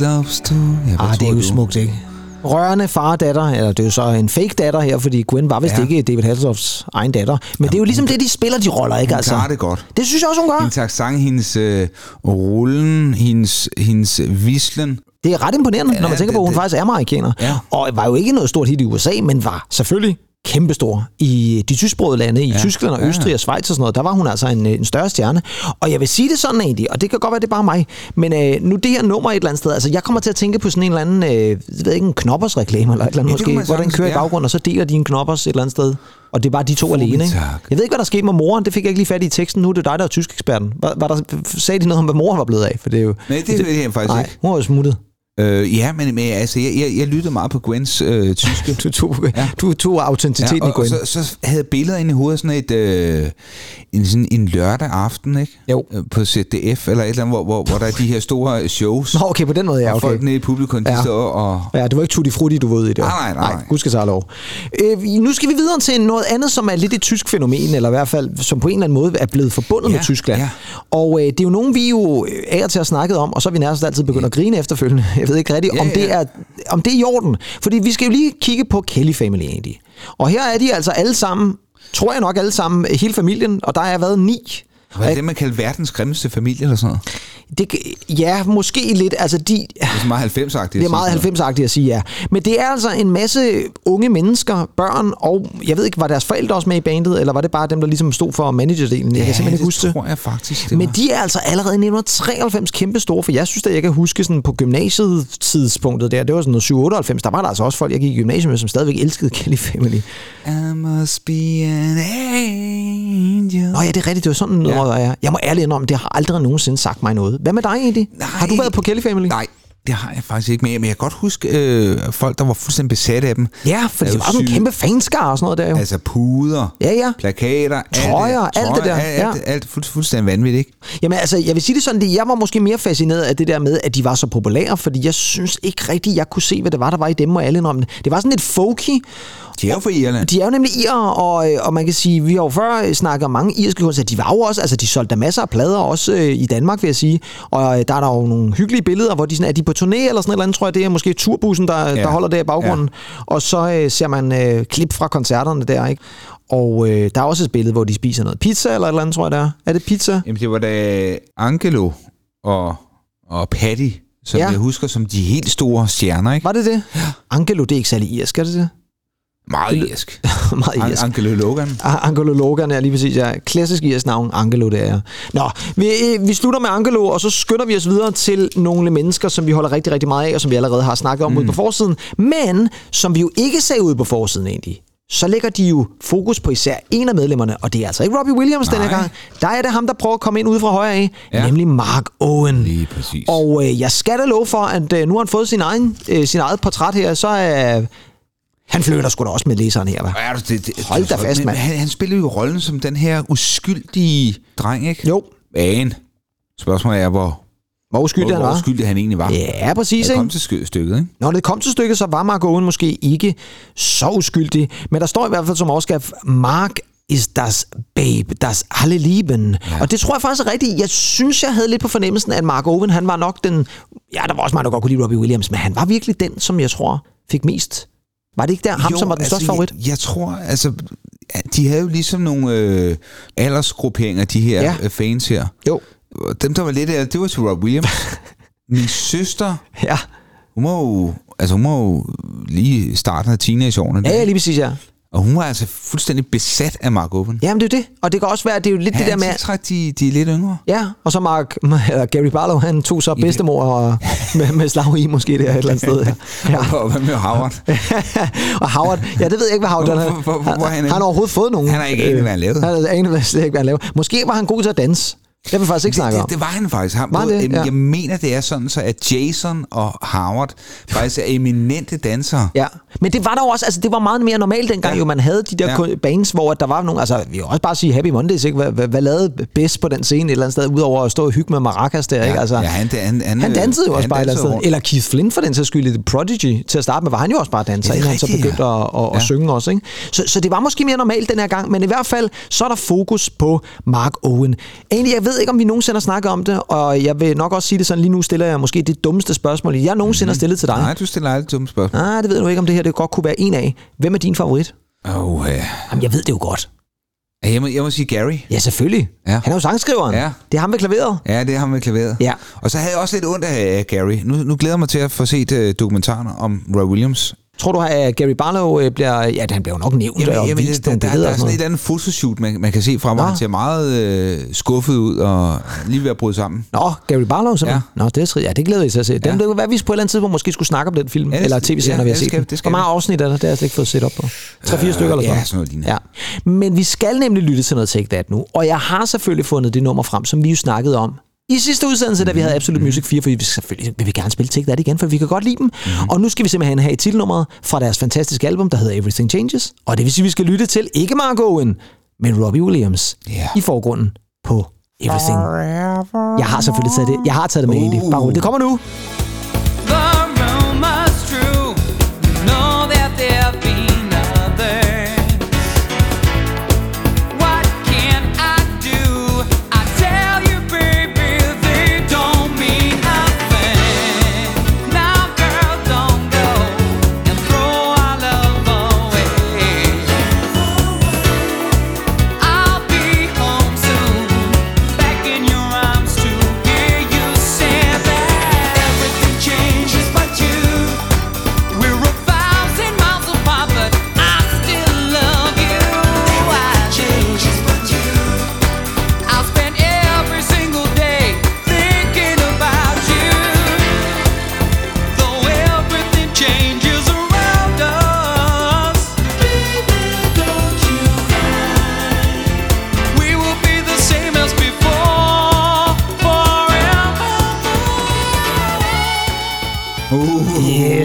Was du? Ja, Ah, det er jo du? smukt, ikke? Rørende far og datter, eller det er jo så en fake datter her, fordi Gwen var vist ja. Ikke David Hasselhoffs egen datter. Men det er jo ligesom det, de spiller de roller, ikke? Hun Altså. klarer det godt. Det synes jeg også, hun gør. Hendes accent, hendes øh, rullen, hendes, hendes vislen. Det er ret imponerende, ja, når man tænker det, på, at hun det- faktisk er amerikaner. Ja. Og var jo ikke noget stort hit i USA, men var selvfølgelig kæmpestor i de tysksprogede lande, i ja. Tyskland og Ja, ja. Østrig og Schweiz og sådan noget. Der var hun altså en, en større stjerne. Og jeg vil sige det sådan egentlig, og det kan godt være, det er bare mig, men øh, nu det her nummer et eller andet sted, altså jeg kommer til at tænke på sådan en eller anden, øh, ved ikke, en knoppers reklame eller et eller andet Ja, det måske, hvor den kører i ja. baggrunden, og så deler de en knoppers et eller andet sted. Og det er bare de to alene, ikke? tak. Jeg ved ikke, hvad der skete med moren. Det fik jeg ikke lige fat i i teksten. Nu er det dig, der er tysk eksperten. Var, var der, sagde de noget om, hvad moren var blevet af? For det er jo, Nej, det ved jeg faktisk nej, ikke. hun var jo smuttet. Øh, ja, men, men altså, jeg, jeg, jeg lyttede meget på Gwens øh, tyske. (laughs) Du tog, ja. Ja. du tog autenticiteten Ja, i og, og Gwen. så, så havde billeder inde i hovedet sådan et øh, en, sådan en lørdag aften, ikke? Jo. Øh, På ZDF eller et eller andet, hvor, hvor, hvor der er de her store shows. Nå, okay, på den måde, ja, Og okay. folk nede i publikum, de Ja. ja. står og... Ja, det var ikke Tutti Frutti, du ude i det. Nej, nej, nej. nej. Gud skal tage lov. Øh, nu skal vi videre til noget andet, som er lidt et tysk fænomen, eller i hvert fald, som på en eller anden måde er blevet forbundet Ja, med Tyskland. ja. Og øh, det er jo nogen, vi jo øh, af og til har snakket om, og så er vi nærmest altid begyndt at grine efterfølgende. Jeg ved ikke rigtigt, Ja, om, det ja. er, om det er i orden. Fordi vi skal jo lige kigge på Kelly Family egentlig. Og her er de altså alle sammen, tror jeg nok alle sammen, hele familien, og der er været ni. Hvad er det, man kalder verdens grimmeste familie eller sådan noget? Det, ja, måske lidt. Altså, de, Det er meget 90-agtigt. Det er meget 90-agtigt at sige, ja. Men det er altså en masse unge mennesker, børn, og jeg ved ikke, var deres forældre også med i bandet, eller var det bare dem, der ligesom stod for managerdelen? Jeg kan simpelthen huske det det. tror jeg faktisk, det Men var. de er altså allerede i 1993 kæmpe store, for jeg synes, at jeg kan huske sådan på gymnasiet tidspunktet der, det var sådan noget 97, der var der altså også folk, jeg gik i gymnasiet med, som stadigvæk elskede Kelly Family. I must be an angel. Nå ja, det er rigtigt, det var sådan noget, Ja. Ja. jeg. Jeg må ærligt indrømme, det har aldrig nogensinde sagt mig noget. Hvad med dig egentlig? Nej. Har du været på Kelly Family? Nej, det har jeg faktisk ikke men jeg kan godt huske øh, folk, der var fuldstændig besatte af dem. Ja, for det var sådan en kæmpe fanskar og sådan noget der jo. Altså puder, Ja, ja. plakater, Trøjer, alt det trøjer, der, Alt, ja. alt, alt fuld, fuldstændig vanvittigt, ikke? Jamen altså, jeg vil sige det sådan, at jeg var måske mere fascineret af det der med, at de var så populære, fordi jeg synes ikke rigtigt, jeg kunne se, hvad det var, der var i dem og alle indrømme det. Det var sådan lidt folky. De er jo fra Irland. De er jo nemlig irer, og, øh, og man kan sige, vi har jo før snakket om mange irske kunstnere, de var jo også, altså de solgte masser af plader, også øh, i Danmark, vil jeg sige. Og øh, der er der jo nogle hyggelige billeder, hvor de sådan, er de på turné eller sådan et eller andet, tror jeg, det er måske turbussen, der, ja. der holder der i baggrunden. Ja. Og så øh, ser man øh, klip fra koncerterne der, ikke? Og øh, der er også et billede, hvor de spiser noget pizza eller et eller andet, tror jeg, det er. Er det pizza? Jamen, det var da Angelo og, og Patty, som ja. jeg husker som de helt store stjerner, ikke? Var det det? Ja. Angelo, det er ikke særlig irsk, er det det? Meget irsk. (laughs) Meget irsk. An- Angelo Logan. Angelo Logan er lige præcis, ja. Klassisk irsk navn, Angelo, det er. Nå, vi, øh, vi slutter med Angelo, og så skynder vi os videre til nogle mennesker, som vi holder rigtig, rigtig meget af, og som vi allerede har snakket om mm. ude på forsiden, men som vi jo ikke ser ude på forsiden egentlig. Så lægger de jo fokus på især en af medlemmerne, og det er altså ikke Robbie Williams Nej. denne gang. Der er det ham, der prøver at komme ind ude fra højre af, Ja. ja. nemlig Mark Owen. Lige præcis. Og øh, jeg skal da love for, at øh, nu har han fået sin, egen, øh, sin eget portræt her, så er... Han flytter sgu da også med læseren her, hva'? Ja, det, det, Hold da fast, mand. Han, han spiller jo rollen som den her uskyldige dreng, ikke? Jo. Men spørgsmålet er, hvor, Hvor uskyldig hvor, han hvor var. uskyldig han egentlig var. Ja, præcis, Det ikke? kom til stykket, ikke? Når det kom til stykket, så var Mark Owen måske ikke så uskyldig. Men der står i hvert fald som overskrift, Mark is das Babe, das alle lieben. Ja. Og det tror jeg faktisk er rigtigt. Jeg synes, jeg havde lidt på fornemmelsen, at Mark Owen, han var nok den... Ja, der var også mange, der godt kunne lide Robbie Williams, men han var virkelig den, som jeg tror fik mest. Var det ikke der, ham, som var den største favorit? Jeg, jeg tror, altså, de havde jo ligesom nogle øh, aldersgrupperinger, de her Ja. ja. fans her. Jo. Dem, der var lidt af, det var til Rob Williams. (laughs) Min søster, Ja. hun var jo, altså hun var jo lige starten af teenageårene. Ja, ja, lige præcis, ja. Og hun var altså fuldstændig besat af Mark Owen. Jamen, det er det. Og det kan også være, at det er jo lidt det der med... tiltræk de, de er lidt yngre. Ja, og så Mark, (laughs) eller Gary Barlow, han tog så bedstemor og, (laughs) med, med slag i måske der et eller andet sted. Ja. ja. Og hvad med Howard? (laughs) og Howard, ja, det ved jeg ikke, hvad Howard Hvor- han, hvor- hvor- hvor han han, han har overhovedet fået nogen. Han har ikke anet, hvad han lavede. Han har anet, hvad han lavede. Måske var han god til at danse. Det har vi faktisk ikke snakket det, om. det, det var han faktisk. Han, Var det? Ja. Jeg mener, det er sådan, så at Jason og Howard faktisk er eminente dansere. Ja, men det var der også, altså det var meget mere normalt dengang, ja. Ja. jo man havde de der Ja. ja. bands, hvor der var nogle, altså vi kan også bare sige Happy Mondays, ikke? Hvad, hvad, hvad lavede bedst på den scene et eller andet sted, udover at stå og hygge med maracas der, ikke? Altså, ja, han, han, han, han dansede jo også han bare et eller andet sted. Eller Keith Flint for den sags skyld The Prodigy. Til at starte med var han jo også bare danser, Ja, er inden han så begyndte ja. at, at, at Ja. synge også. Ikke? Så, så det var måske mere normalt den her gang, men i hvert fald så er der fokus på Mark Owen. Egentlig, jeg ved ikke, om vi nogensinde har snakket om det, og jeg vil nok også sige det sådan, lige nu stiller jeg måske det dummeste spørgsmål, jeg nogensinde har stillet til dig. Mhm. Nej, du stiller aldrig dumme spørgsmål. Ah, det ved du ikke, om det her det godt kunne være en af. Hvem er din favorit? Oh, ja. Jamen, jeg ved det jo godt. jeg, må, jeg må sige Gary. Ja, selvfølgelig. Ja. Han er jo sangskriveren. Ja. Det er ham med klaveret. Ja, det har man klaveret. Ja. Og så havde jeg også lidt ondt af Gary. Nu, nu glæder jeg mig til at få set uh, dokumentaren om Roy Williams. Tror du, at Gary Barlow øh, bliver... Ja, han bliver jo nok nævnt og vist der, der, der, billeder er sådan et andet fotoshoot, man, man kan se fra mig. Han ser meget øh, skuffet ud og lige ved at bryde sammen. Nå, Gary Barlow simpelthen. Ja. Nå, det er. Ja, det glæder jeg til at se. Den, Ja. Det kunne være, at vi på et eller andet tidspunkt måske skulle snakke om den film. Ja, det eller tv-serien, ja, når vi har set skal- den. Hvor mange afsnit er der? Det har jeg slet ikke fået set op på. 3-4 stykker eller sådan ja, sådan noget lignende. Ja. Men vi skal nemlig lytte til noget Take That nu. Og jeg har selvfølgelig fundet det nummer frem, som vi jo snakkede om i sidste udsendelse, da vi havde Absolute Music 4, for vi selvfølgelig vil vi gerne spille Take That igen, for vi kan godt lide dem. Mm-hmm. Og nu skal vi simpelthen have titelnummeret fra deres fantastiske album, der hedder Everything Changes. Og det vil sige, at vi skal lytte til ikke Mark Owen, men Robbie Williams Ja. i forgrunden på Everything. Jeg har selvfølgelig taget det. Jeg har taget det med Uh. egentlig. Bare. Det kommer nu.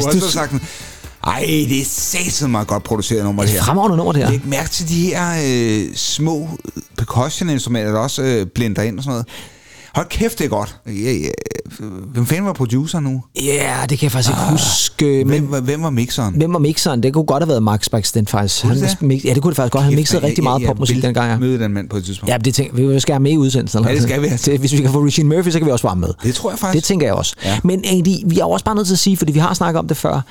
Og så sagt, ej, det er satsen meget godt produceret nummer, det her. Fremragende nummer, det her. Læg mærke til de her øh, små percussion-instrumenter, der også øh, blinder ind og sådan noget. Hold kæft, det er godt. Ja, ja. Hvem fanden var producer nu? Ja, det kan jeg faktisk ikke huske. Men Hvem, var- hvem var mixeren? hvem var mixeren? Det kunne godt have været Max Baxten faktisk. Kunne det Han, mix, ja, det kunne det faktisk godt. Han mixede rigtig meget popmusik dengang. Ja. møde den mand på et tidspunkt. Ja, det tænker, vi skal have med i udsendelsen. eller Ja, det skal vi altså. Det, hvis vi kan få Regine Murphy, så kan vi også være med. Det tror jeg faktisk. Det tænker jeg også. Ja. Men egentlig, vi er også bare nødt til at sige, fordi vi har snakket om det før,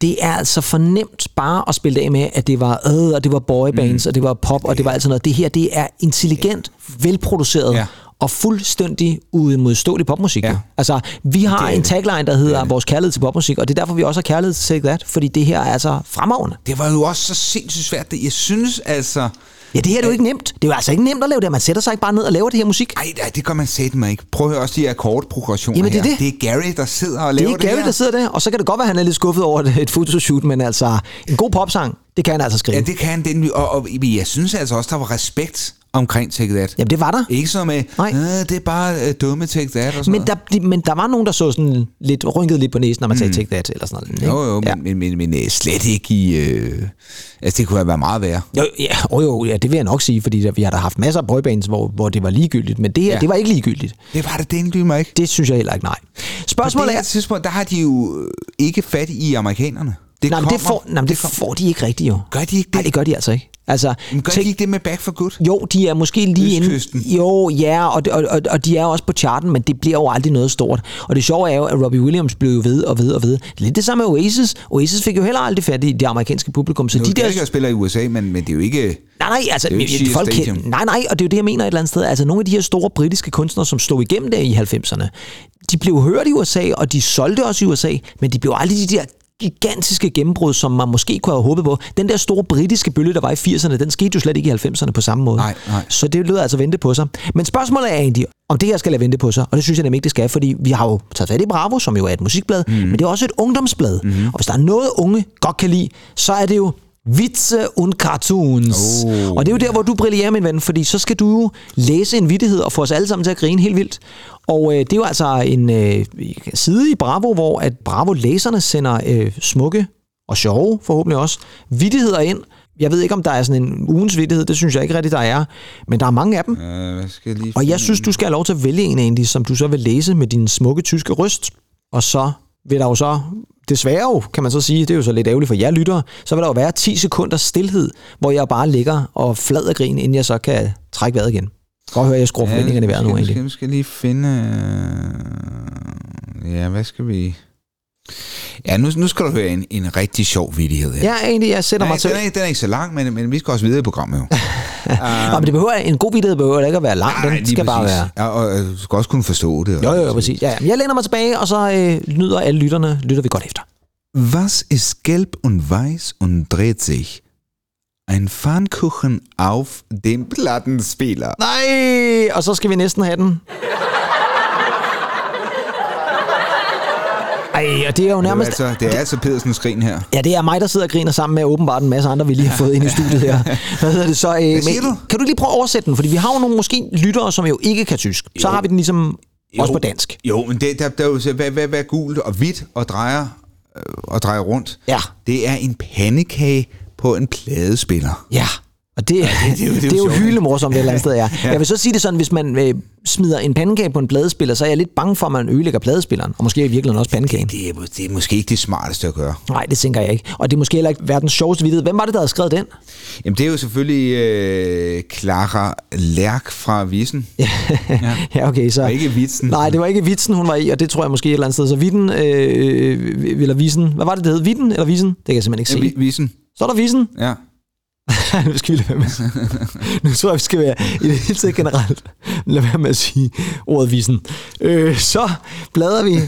det er altså fornemt bare at spille det af med, at det var øh, og det var boybands, mm. og det var pop, og det var alt sådan noget. Det her, det er intelligent, velproduceret, Ja. Og fuldstændig uimodståelig popmusik. Ja. Altså, vi har Det er en det. tagline, der hedder Det er det. vores kærlighed til popmusik, og det er derfor, vi også har kærlighed til Take That, fordi det her er altså fremragende. Det var jo også så sindssygt svært. Det- Jeg synes altså... Ja, det her er jo ikke nemt. Det er jo altså ikke nemt at lave det. Man sætter sig ikke bare ned og laver det her musik. Ej, nej, det gør man sætte mig ikke. Prøv at høre også de akkordprogressioner Jamen, det er her. det. Det er Gary, der sidder og Det laver er det Gary, her. der sidder der, og så kan det godt være, at han er lidt skuffet over et, fotoshoot, men altså, en god popsang, det kan han altså skrive. Ja, det kan han. Den, og, og, jeg synes altså også, der var respekt omkring Take That. Jamen, det var der. Ikke så med, Nej. "Øh, det er bare uh, dumme Take That og sådan Men der, de, men der var nogen, der så sådan lidt rynket lidt på næsen, når man sagde Take That, eller sådan noget. ikke? Mm. Jo, jo, ja. men, men, men, men øh, slet ikke i... Øh, altså, det kunne have været meget værre. Jo, ja, jo, jo, ja, det vil jeg nok sige, fordi der, vi har da haft masser af boybands, hvor, hvor det var ligegyldigt, men det her, Ja. det var ikke ligegyldigt. Det var det den mig ikke. Det synes jeg heller ikke, nej. På det Spørgsmålet her er... tidspunkt, der har de jo øh, ikke fat i amerikanerne. Det Nej, men det, får, nej, men det får de ikke rigtigt jo. Gør de ikke det? Nej, det gør de altså ikke. Altså, Men gør tænk- de ikke det med Back for Good? Jo, de er måske lige Østkysten. inde... Jo, ja, og, og, og, og de er også på charten, men det bliver jo aldrig noget stort. Og det sjove er jo, at Robbie Williams blev jo ved og ved og ved. Det er lidt det samme med Oasis. Oasis fik jo heller aldrig fat i det amerikanske publikum, så Nu, de de der... der... spiller i USA, men, men det er jo ikke... Nej, nej, altså, Det er jo ikke folk kan, nej, nej, og det er jo det, jeg mener et eller andet sted. Altså, nogle af de her store britiske kunstnere, som slog igennem der i 90'erne, de blev hørt i USA, og de solgte også i USA, men de blev aldrig de der gigantiske gennembrud, som man måske kunne have håbet på. Den der store britiske bølge, der var i 80'erne, den skete jo slet ikke i 90'erne på samme måde. Nej, nej. Så det lød altså vente på sig. Men spørgsmålet er egentlig, om det her skal lade vente på sig, og det synes jeg nemlig ikke, det skal, fordi vi har jo taget fat i Bravo, som jo er et musikblad, mm. men det er også et ungdomsblad. Mm. Og hvis der er noget, unge godt kan lide, så er det jo Vitze und Cartoons. Oh. Og det er jo der, hvor du brillerer, min ven, fordi så skal du jo læse en vittighed og få os alle sammen til at grine helt vildt. Og øh, det er jo altså en øh, side i Bravo, hvor at Bravo-læserne sender øh, smukke og sjove, forhåbentlig også, vittigheder ind. Jeg ved ikke, om der er sådan en ugens vittighed, det synes jeg ikke rigtigt, der er. Men der er mange af dem. Øh, hvad skal jeg lige Og jeg synes, du skal have lov til at vælge en af de, som du så vil læse med din smukke tyske røst. Og så vil der jo så, desværre jo, kan man så sige, det er jo så lidt ærgerligt for jer lyttere, så vil der jo være 10 sekunder stillhed, hvor jeg bare ligger og flader grin, inden jeg så kan trække vejret igen. Godt høre, jeg skruer forventningerne i vejret nu egentlig. Skal, skal lige finde... øh, Ja, hvad skal vi... Ja, nu, nu skal du høre en, en rigtig sjov vidighed her. Ja, egentlig, jeg sætter Nej, mig til... den, er, den er ikke så lang, men, men vi skal også videre i programmet jo. (laughs) Nå, men det behøver, en god vittighed behøver ikke at være lang, Nej, den skal bare præcis. være... Ja, og øh, du skal også kunne forstå det. Jo, jo, jo, præcis. Ja, ja. jeg læner mig tilbage, og så øh, nyder alle lytterne, lytter vi godt efter. Was ist gelb und weiß und dreht sich? Ein Pfannkuchen auf dem Plattenspieler. Nej, og så skal vi næsten have den. Ej, og det er jo Det er, nærmest... altså, det er altså Pedersens skrin her. Ja, det er mig, der sidder og griner sammen med åbenbart en masse andre, vi lige har fået ind i studiet her. (laughs) Hvad hedder det så? Øh, Hvad siger men, du? Kan du lige prøve at oversætte den? Fordi vi har jo nogle måske lyttere, som jo ikke kan tysk. Så Jo. har vi den ligesom Jo. også på dansk. Jo, men det, der, der er jo så, hvad, hvad, hvad gult og hvidt og drejer, øh, og drejer rundt? Ja. Det er en pandekage på en pladespiller. Ja. Og det, det, det, det, det, det er det jo jo sjovt, hylende ikke? morsomt et eller andet sted, (laughs) ja. Jeg vil så sige det sådan, hvis man øh, smider en pandekage på en pladespiller, så er jeg lidt bange for, at man ødelægger pladespilleren. Og måske i virkeligheden også pandekagen. Det er, det er måske ikke det smarteste at gøre. Nej, det tænker jeg ikke. Og det er måske heller ikke verdens sjoveste vittighed. Hvem var det, der havde skrevet den? Jamen, det er jo selvfølgelig øh, Clara Lærk fra Visen. (laughs) Ja, ja okay, så... Og ikke vitsen. Nej, det var ikke vitsen, hun var i, og det tror jeg måske et eller andet sted. Så vitten, øh, eller visen. Hvad var det, det hed? Vitten eller visen? Det kan jeg simpelthen Ja, ikke se. Vi- Visen, Så er der visen. ja. (laughs) nu skal vi lade være med. nu tror jeg, vi skal være i det hele taget generelt. Lad være med at sige ordet visen. Øh, så bladrer vi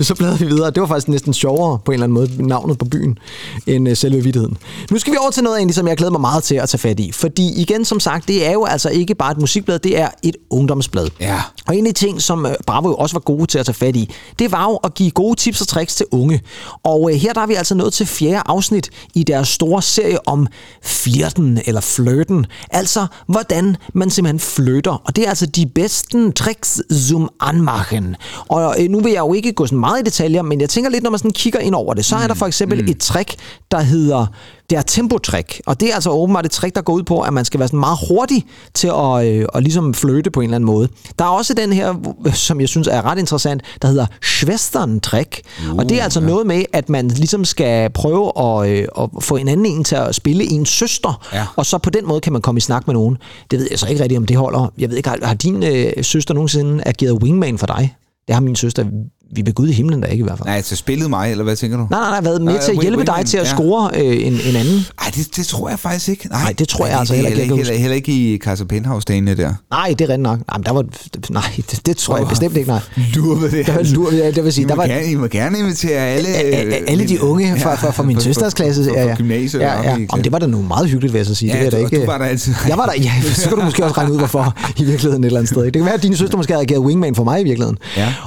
så bladrer vi videre. Det var faktisk næsten sjovere på en eller anden måde, navnet på byen, end uh, selve vittigheden. Nu skal vi over til noget egentlig, som jeg glæder mig meget til at tage fat i. Fordi igen, som sagt, det er jo altså ikke bare et musikblad, det er et ungdomsblad. Ja. Og en af de ting, som øh, Bravo jo også var gode til at tage fat i, det var jo at give gode tips og tricks til unge. Og øh, her der er vi altså nået til fjerde afsnit i deres store serie om flirten eller flirten. Altså, hvordan man simpelthen flytter. Og det er altså de bedste tricks zum anmachen. Og øh, nu vil jeg jo ikke gå sådan meget i detaljer, men jeg tænker lidt, når man sådan kigger ind over det, så er der for eksempel mm. et trick, der hedder det er tempotrik, og det er altså åbenbart et trick, der går ud på, at man skal være sådan meget hurtig til at, øh, at ligesom fløte på en eller anden måde. Der er også den her, som jeg synes er ret interessant, der hedder Schwestern-trick, uh, og det er altså ja. noget med, at man ligesom skal prøve at, øh, at få en anden en til at spille ens søster, Ja. og så på den måde kan man komme i snak med nogen. Det ved jeg så ikke rigtigt, om det holder. Jeg ved ikke, har, har din øh, søster nogensinde ageret wingman for dig? Det har min søster vi ved Gud i himlen der ikke i hvert fald. Nej, altså spillet mig, eller hvad tænker du? Nej, nej, nej, været med Nej, til at hjælpe win- dig til at ja. score øh, en, en anden. Nej, det, det tror jeg faktisk ikke. Nej, Nej, det tror jeg det- altså er heller ikke, jeg Heller, heller, heller ikke i Casa Penthouse-dagene der. Nej, det er rent nok. Nej, der var, nej det, det tror jeg Åh, bestemt ikke, nej. Lur med det. Der var lur, ja, det vil sige, I, der må var, gerne, I må gerne invitere alle... Alle de mine- unge fra, fra, fra min søsters klasse. Fra, fra, ja, gymnasiet. Ja, ja. Om det var da nu meget hyggeligt, vil jeg så sige. Ja, det jeg da ikke. du var der altid. Jeg var der, ja. (laughs) Så kan du måske også regne ud, hvorfor i virkeligheden et eller andet sted. Det kan være, at dine søstre måske havde ageret wingman for mig i virkeligheden.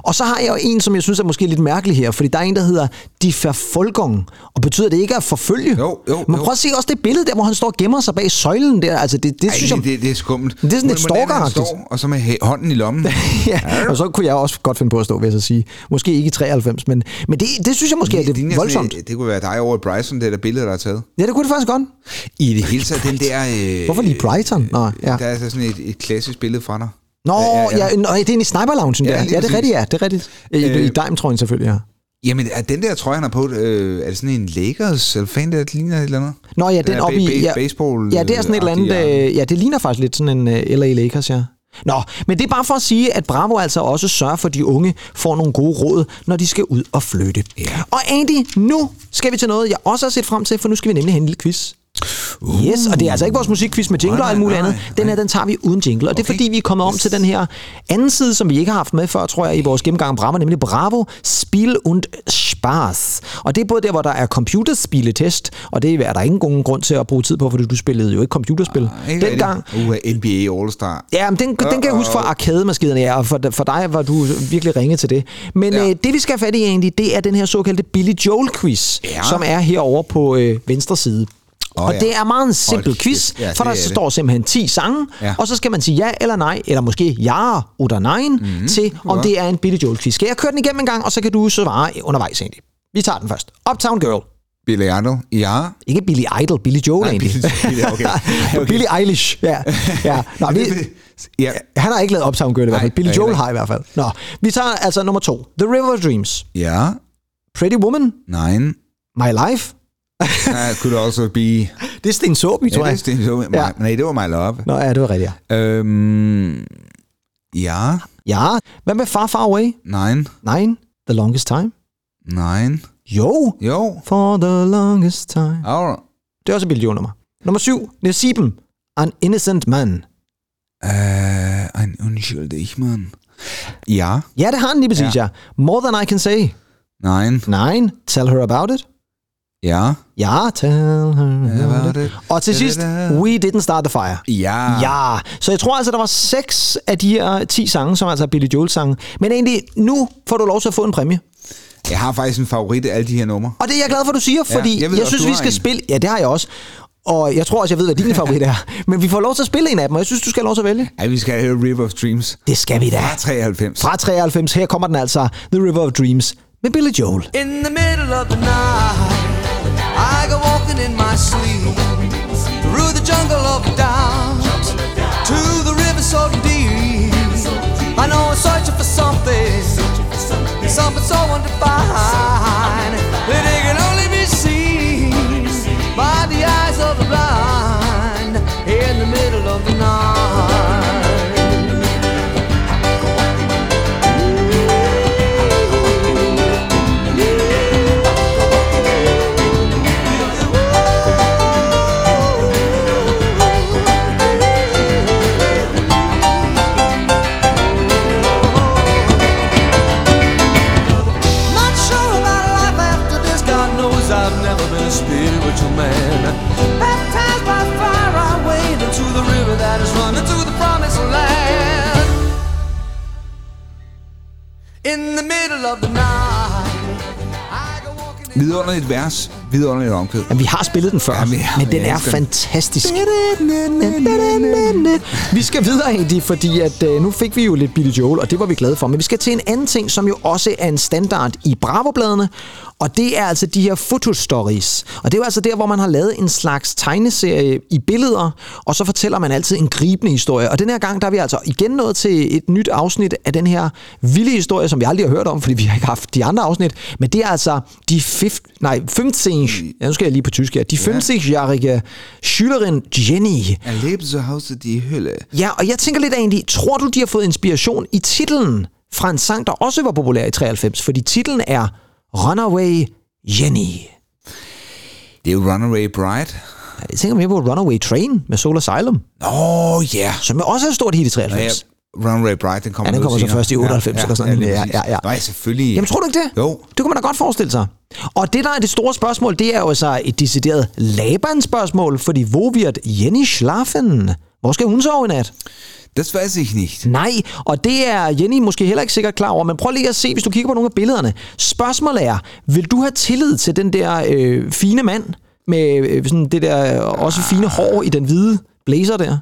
Og så har jeg jo en, som jeg synes er måske lidt mærkelig her, fordi der er en, der hedder Die Verfolgung. Og betyder det ikke at forfølge? Jo, jo, Men jo. prøv at se også det billede der, hvor han står og gemmer sig bag søjlen der. Altså, det, det Ej, synes jeg... det, det, er skummelt. Det er sådan lidt stalkeragtigt. Og så med hånden i lommen. (laughs) ja, og så kunne jeg også godt finde på at stå, vil jeg så sige. Måske ikke i 93, men, men det, det synes jeg måske er Det det sådan voldsomt. et- Det kunne være dig over Bryson, det der billede, der er taget. Ja, det kunne det faktisk godt. I det hele taget, den der... Øh, Hvorfor lige Brighton? Nå, ja. Der er altså sådan et, et klassisk billede fra dig. Nå, ja, ja, ja. Nå, det er en i Sniper Loungen Ja, der. Ja, lige det er rigtigt, ja. Det er rigtigt. I, Øh, i Dime-trøjen selvfølgelig, ja. Jamen, er den der trøje, han har på, øh, er det sådan en Lakers, eller fan, der ligner et eller andet? Nå ja, den er oppe i... Ja, baseball, ja, det er sådan et eller andet... Øh, ja, det ligner faktisk lidt sådan en uh, LA Lakers, ja. Nå, men det er bare for at sige, at Bravo altså også sørger for, at de unge får nogle gode råd, når de skal ud og flytte. Ja. Og Andy, nu skal vi til noget, jeg også har set frem til, for nu skal vi nemlig have en lille quiz. Uh. Yes, og det er altså ikke vores musikquiz med jingle og Nej, alt muligt nej, andet. Den her, den tager vi uden jingle. Og det er Okay. fordi, vi er kommet om til den her anden side, som vi ikke har haft med før, tror jeg, i vores gennemgang af Bravo, nemlig Bravo Spil und Spaß. Og det er både der, hvor der er computerspiletest, og det er der ingen nogen grund til at bruge tid på, fordi du spillede jo ikke computerspil Ikke dengang. Uh, NBA All-Star. Ja, men den, den kan jeg huske fra arcade-maskinerne, ja, og for, for dig var du virkelig ringe til det. Men Ja. øh, det, vi skal have fat i egentlig, det er den her såkaldte Billy Joel-quiz, Ja. som er herovre på øh, venstre side. Åh, og ja. det er meget en simpel Hold quiz. Ja, for der er det. står simpelthen 10 sange, Ja. og så skal man sige ja eller nej, eller måske ja eller nej, mm, til om det er en Billy Joel-quiz. Skal jeg køre den igennem en gang, og så kan du svare undervejs egentlig. Vi tager den først. Uptown Girl. Billy Idol. Ja. Ikke Billy Idol, Billy Joel Nej, egentlig. Billy- okay. (laughs) Okay. Billy Eilish, ja. ja. Nå, vi, Ja. han har ikke lavet Uptown Girl i hvert fald. Nej, Billy nej, Joel nej. har i hvert fald. Nå, vi tager altså nummer to. The River of Dreams. Ja. Pretty Woman. Nein. My Life. Uh, could also be... Det er Sten Sobi, Ja, tror det jeg. er Sten. Ja. Ja. Nej, det var My Love. Nå, ja, det var rigtigt, ja. Øhm, ja. Ja, hvad med Far Far Away? Nein. Nej. The Longest Time? Nein. Jo. Jo. For the longest time. Alright. Det er også et Joel nummer. Syv. Niels Sieben. An Innocent Man. Äh, ein unschuldig Mann. Ja. Ja, det har han lige præcis, ja. Ja. More Than I Can Say. Nein. Nej. Tell Her About It. Ja. Ja, Tell Her About About It. it. Og til sidst. We Didn't Start the Fire. Ja. Ja, så jeg tror altså, der var seks af de her 10 sange, som altså er Billy Joel sange. Men egentlig, nu får du lov til at få en præmie. Jeg har faktisk en favorit af alle de her numre. Og det er jeg glad for, du siger, fordi jeg jeg, ved jeg synes, vi skal en. spille... Ja, det har jeg også. Og jeg tror også, jeg ved, hvad din favorit er. (laughs) Men vi får lov til at spille en af dem, og jeg synes, du skal have lov til at vælge. Ja, vi skal høre River of Dreams. Det skal vi da. Fra 93. Fra 93, her kommer den altså. The River of Dreams med Billy Joel. In the middle of the night, I go walking in my sleep through the jungle of doubt In the middle of the night, Vidunderligt vers, vidunderligt omkvæd. Jamen, vi har spillet den før, Ja, vi- men den er fantastisk. Vi skal videre, Andy, fordi at, øh, nu fik vi jo lidt Billy Joel, og det var vi glade for. Men vi skal til en anden ting, som jo også er en standard i Bravo-bladene, og det er altså de her fotostories. Og det er jo altså der, hvor man har lavet en slags tegneserie i billeder, og så fortæller man altid en gribende historie. Og den her gang, der er vi altså igen nået til et nyt afsnit af den her vilde historie, som vi aldrig har hørt om, fordi vi har ikke haft de andre afsnit. Men det er altså de fif, nej, 15, ja, nu skal jeg lige på tysk her, de 15-årige Schülerin Jenny, Er lebt zu Hause die Hülle. Ja, og jeg tænker lidt egentlig, tror du, de har fået inspiration i titlen fra en sang, der også var populær i 93, fordi titlen er Runaway Jenny. Det er jo Runaway Bride. Jeg tænker mere på Runaway Train med Soul Asylum, Åh, ja. som jo også er et stort hit i Nå, ja. 93. Runaway Bride, den kommer Ja, den kommer så senere. først i 98 eller sådan noget. Ja, ja, ja. Nej, selvfølgelig. Jamen, tror du ikke det? Jo. Det kunne man da godt forestille sig. Og det, der er det store spørgsmål, det er jo så et decideret Laban-spørgsmål, fordi hvor wird Jenny schlafen? Hvor skal hun sove i nat? Das weiß ich nicht. Nej, og det er Jenny måske heller ikke sikkert klar over, men prøv lige at se, hvis du kigger på nogle af billederne. Spørgsmålet er, vil du have tillid til den der øh, fine mand, med øh, sådan det der også fine hår i den hvide blazer der?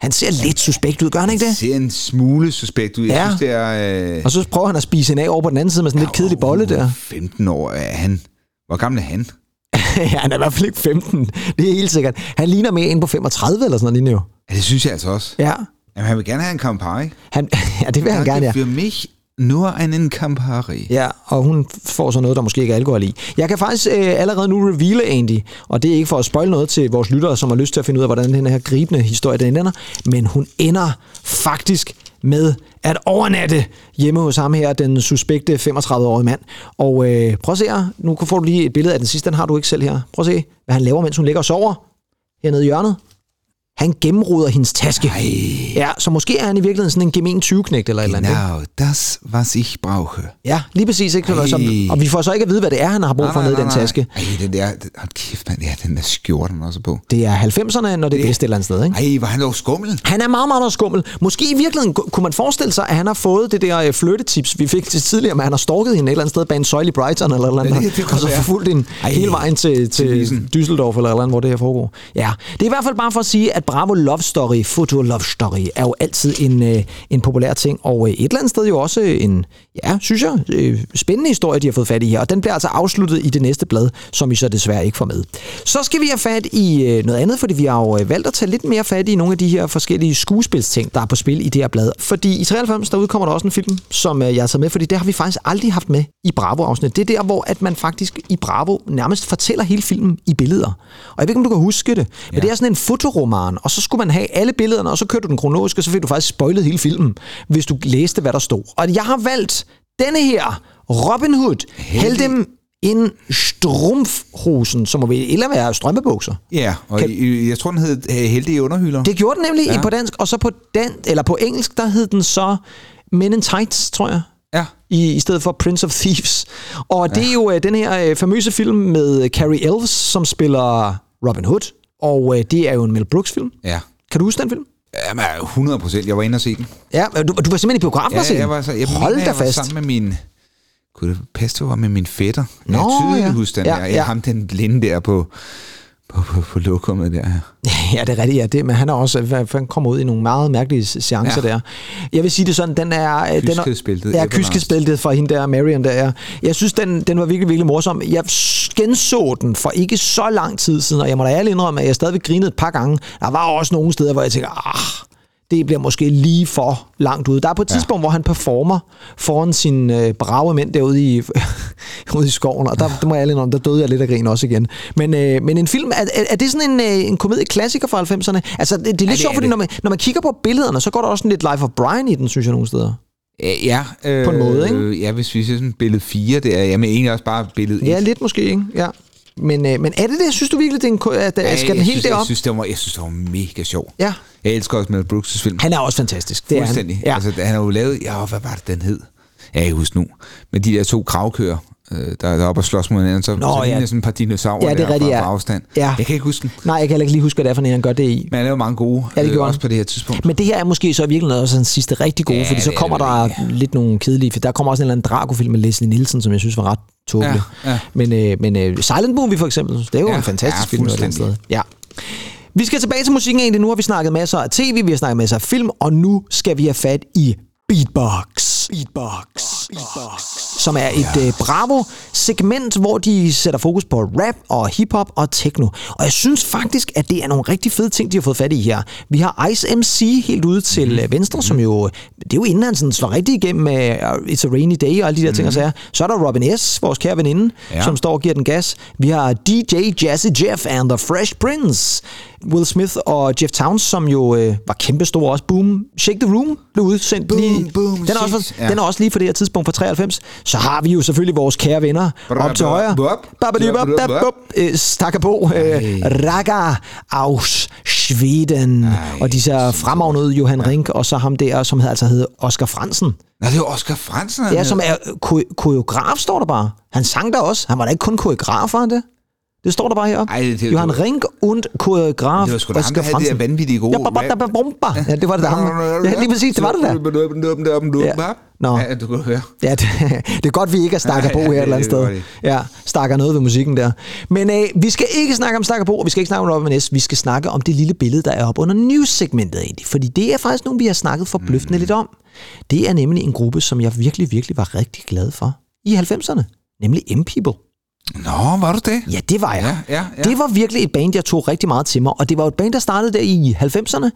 Han ser lidt suspekt ud, gør han ikke Det det? ser en smule suspekt ud. Jeg Ja. synes, det er... Øh, Og så prøver han at spise en af over på den anden side med sådan en lidt kedelig bolle der. 15 år er han. Hvor gammel er han? (laughs) ja, han er i hvert fald ikke 15. Det er helt sikkert. Han ligner mere en på 35 eller sådan noget lignende jo. Ja, det synes jeg altså også. Ja, Jamen, han vil gerne have en Campari. han, (laughs) ja det vil han gerne, ja. For mich nur einen Campari. Ja, og hun får så noget, der måske ikke er alkohol i. Jeg kan faktisk øh, allerede nu reveale, Andy, og det er ikke for at spoil noget til vores lyttere, som har lyst til at finde ud af, hvordan den her gribende historie den ender, men hun ender faktisk med at overnatte hjemme hos ham her, den suspekte 35-årige mand. Og øh, prøv at se her, nu får du lige et billede af den sidste, den har du ikke selv her. Prøv at se, hvad han laver, mens hun ligger og sover hernede i hjørnet. Han gennemruder hendes taske. Ej. Ja, så måske er han i virkeligheden sådan en gemen 20-knægt eller et eller andet. Genau, das, was ich brauche. Ja, lige præcis. Ikke? Ej. Og vi får så ikke at vide, hvad det er, han har brug for nede i den taske. Ej, den der... Hold kæft, mand. Ja, den der skjorte, han også på. Det er 90'erne, når det er bedst et eller andet sted. Ikke? Ej, var han dog skummel. Han er meget, meget, meget skummel. Måske i virkeligheden ku- kunne man forestille sig, at han har fået det der øh, flyttetips, vi fik til tidligere, men han har stalket hende et eller andet sted bag en søjle i Brighton eller eller andet, Ja, det- det kan og så forfulgt hende hele vejen til, til. Düsseldorf eller eller andet, hvor det her foregår. Ja, det er i hvert fald bare for at sige, at Bravo Love Story, Foto Love Story, er jo altid en, øh, en populær ting, og øh, et eller andet sted jo også en, ja, synes jeg, øh, spændende historie, de har fået fat i her, og den bliver altså afsluttet i det næste blad, som I så desværre ikke får med. Så skal vi have fat i øh, noget andet, fordi vi har jo øh, valgt at tage lidt mere fat i nogle af de her forskellige skuespilsting, der er på spil i det her blad. Fordi i 93, der udkommer der også en film, som øh, jeg har taget med, fordi det har vi faktisk aldrig haft med i Bravo-afsnit. Det er der, hvor at man faktisk i Bravo nærmest fortæller hele filmen i billeder. Og jeg ved ikke, om du kan huske det, men ja. det er sådan en fotoroman, og så skulle man have alle billederne, og så kørte du den kronologisk, og så fik du faktisk spoilet hele filmen, hvis du læste, hvad der stod. Og jeg har valgt denne her, Robin Hood, hæld dem en strumfhosen, som må vel eller være strømpebukser. Ja, og Kan- jeg tror, den hed øh, Heldige Underhylder. Det gjorde den nemlig ja. Ja. på dansk, og så på, dan, eller på engelsk, der hed den så Men in Tights, tror jeg. Ja. I, I stedet for Prince of Thieves. Og det er jo øh, den her øh, famøse film med øh, Carrie Elves, som spiller Robin Hood. Og øh, det er jo en Mel Brooks-film. Ja. Kan du huske den film? Jamen, 100 procent. Jeg var inde og se den. Ja, du, du var simpelthen i biografen Ja, og se den? jeg var så, jeg Hold mener, da jeg var fast. sammen med min... Kunne det passe, det var med min fætter? Nå, jeg tydeligt ja. huske den Ja, der. ja. Jeg ham den blinde der på, på, på, på lokummet der. (laughs) Ja, det er rigtigt, ja. Det, men han er også han kommer ud i nogle meget mærkelige seancer ja. Der. Jeg vil sige det sådan, den er... øh, den er- Ja, kyskhedsbæltet fra hende der, Marion der. Ja. Jeg synes, den, den var virkelig, virkelig morsom. Jeg genså den for ikke så lang tid siden, og jeg må da ærligt indrømme, at jeg stadigvæk grinede et par gange. Der var også nogle steder, hvor jeg tænker, ah, det bliver måske lige for langt ude. Der er på et tidspunkt, hvor han performer foran sine øh, brave mænd derude i, (laughs) ude i skoven, og der, det må jeg indrømme, der døde jeg lidt af grin også igen. Men, øh, men en film, er, er, er det sådan en, øh, en komedieklassiker fra 90'erne? Altså, det, det er lidt det er sjovt, fordi det. når man, når man kigger på billederne, så går der også sådan lidt Life of Brian i den, synes jeg nogle steder. Øh, Ja, øh, På en måde, ikke? Ja, hvis vi ser sådan billede 4, det er, jamen egentlig også bare billede 1. Ja, lidt måske, ikke? Ja. Men, øh, men er det det? Synes du virkelig, det er en, at, Ja, skal den jeg helt synes, derop? Jeg synes, det var, jeg synes, det var mega sjov. Ja. Jeg elsker også Mel Brooks' film. Han er også fantastisk. Det er han. Ja. Altså, han har jo lavet, ja, hvad var det, den hed? Jeg kan ikke huske nu. Men de der to kravkører, øh, der, der er oppe og slås mod hinanden, så, Nå, så ja. sådan et par dinosaurer Ja, det er rigtigt, ja. fra afstand. Ja. Jeg kan ikke huske den. Nej, jeg kan heller ikke lige huske, hvad det er for en, han gør det i. Men han laver mange gode, Ja, det øh, også på det her tidspunkt. Men det her er måske så virkelig også den sidste rigtig gode, ja, Ja, fordi så er kommer det der vel lidt nogle kedelige, for der kommer også en eller anden Drago-film med Leslie Nielsen, som jeg synes var ret tåbelig. Ja, ja. Men, øh, men øh, Silent Movie for eksempel, det er jo Ja, en fantastisk ja, film. et sted. Ja. Vi skal tilbage til musikken egentlig. Nu har vi snakket masser af tv, vi har snakket masser af film, og nu skal vi have fat i Beatbox. Beatbox. Beatbox. Som er et øh, Bravo-segment, hvor de sætter fokus på rap og hiphop og techno. Og jeg synes faktisk, at det er nogle rigtig fede ting, de har fået fat i her. Vi har Ice MC helt ude til Mhm. mm. venstre, som jo... Det er jo inden han sådan slår rigtig igennem med uh, It's a Rainy Day og alle de der mm. ting og sager. Så er der Robin S., vores kære veninde, ja. Ja. som står og giver den gas. Vi har DJ Jazzy Jeff and the Fresh Prince. Will Smith og Jeff Towns, som jo øh, var kæmpestore også. Boom, Shake the Room blev udsendt Boom, lige. boom, den, er også, ja. ja. den er også lige for det her tidspunkt fra 93. Så har vi jo selvfølgelig vores kære venner op til højre. Øh, Stakker på. Øh, Raga aus Schweden. Og de ser fremragende Johan Rink, og så ham der, som altså hedder Oscar Fransen. Nej, det er jo Oscar Fransen. Ja, som er ko- koreograf, står der bare. Han sang der også. Han var da ikke kun koreograf, var han det? Det står der bare heroppe. Ej, det- det- Johan Rink und koreograf Det var sgu da ham, der havde det der vanvittige gode Ja, ja, det var det der. Ja, lige præcis, det var det der. Ja. Ja. Nå. Ja, du kan høre. Ja, det, (laughs) det er godt, vi ikke er Stakker på Ja, her et ja, eller andet sted. Ja, stakker noget ved musikken der. Men øh, vi skal ikke snakke om Stakker på, og vi skal ikke snakke om Robin S. Vi skal snakke om det lille billede, der er oppe under news-segmentet egentlig. Fordi det er faktisk nogen, vi har snakket forbløffende mm. lidt om. Det er nemlig en gruppe, som jeg virkelig, virkelig var rigtig glad for i 90'erne. Nemlig M-People. Nå, var du det? Ja, det var jeg. Ja, ja, ja. Det var virkelig et band, jeg tog rigtig meget til mig. Og det var et band, der startede der i 90'erne,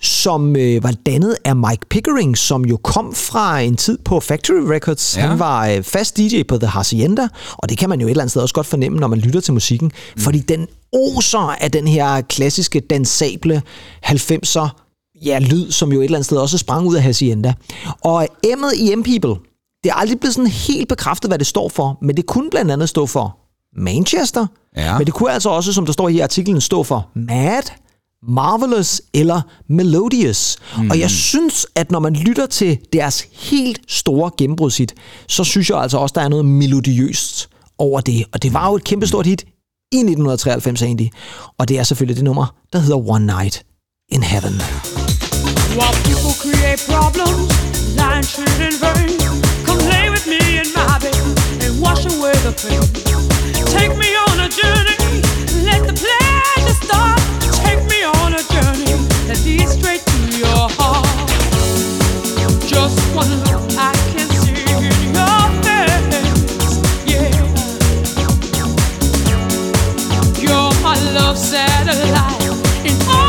som øh, var dannet af Mike Pickering, som jo kom fra en tid på Factory Records. Ja. Han var øh, fast DJ på The Hacienda, og det kan man jo et eller andet sted også godt fornemme, når man lytter til musikken. Mm. Fordi den oser af den her klassiske, dansable 90'er ja, lyd, som jo et eller andet sted også sprang ud af Hacienda. Og M'et i M-People, det er aldrig blevet sådan helt bekræftet, hvad det står for, men det kunne blandt andet stå for Manchester, Ja. men det kunne altså også, som der står her i artiklen, stå for Mad, Marvelous eller Melodious. Mm. Og jeg synes, at når man lytter til deres helt store gennembrudshit, så synes jeg altså også, der er noget melodiøst over det. Og det var jo et kæmpestort hit i 1993 egentlig. Og det er selvfølgelig det nummer, der hedder One Night in Heaven. While people create problems, lying, and vain. Come lay with me in my bed and wash away the pain. Take me on a journey, let the pleasure start. Take me on a journey that leads straight to your heart. Just one look, I can see in your face, yeah. You're my love satellite. In orbit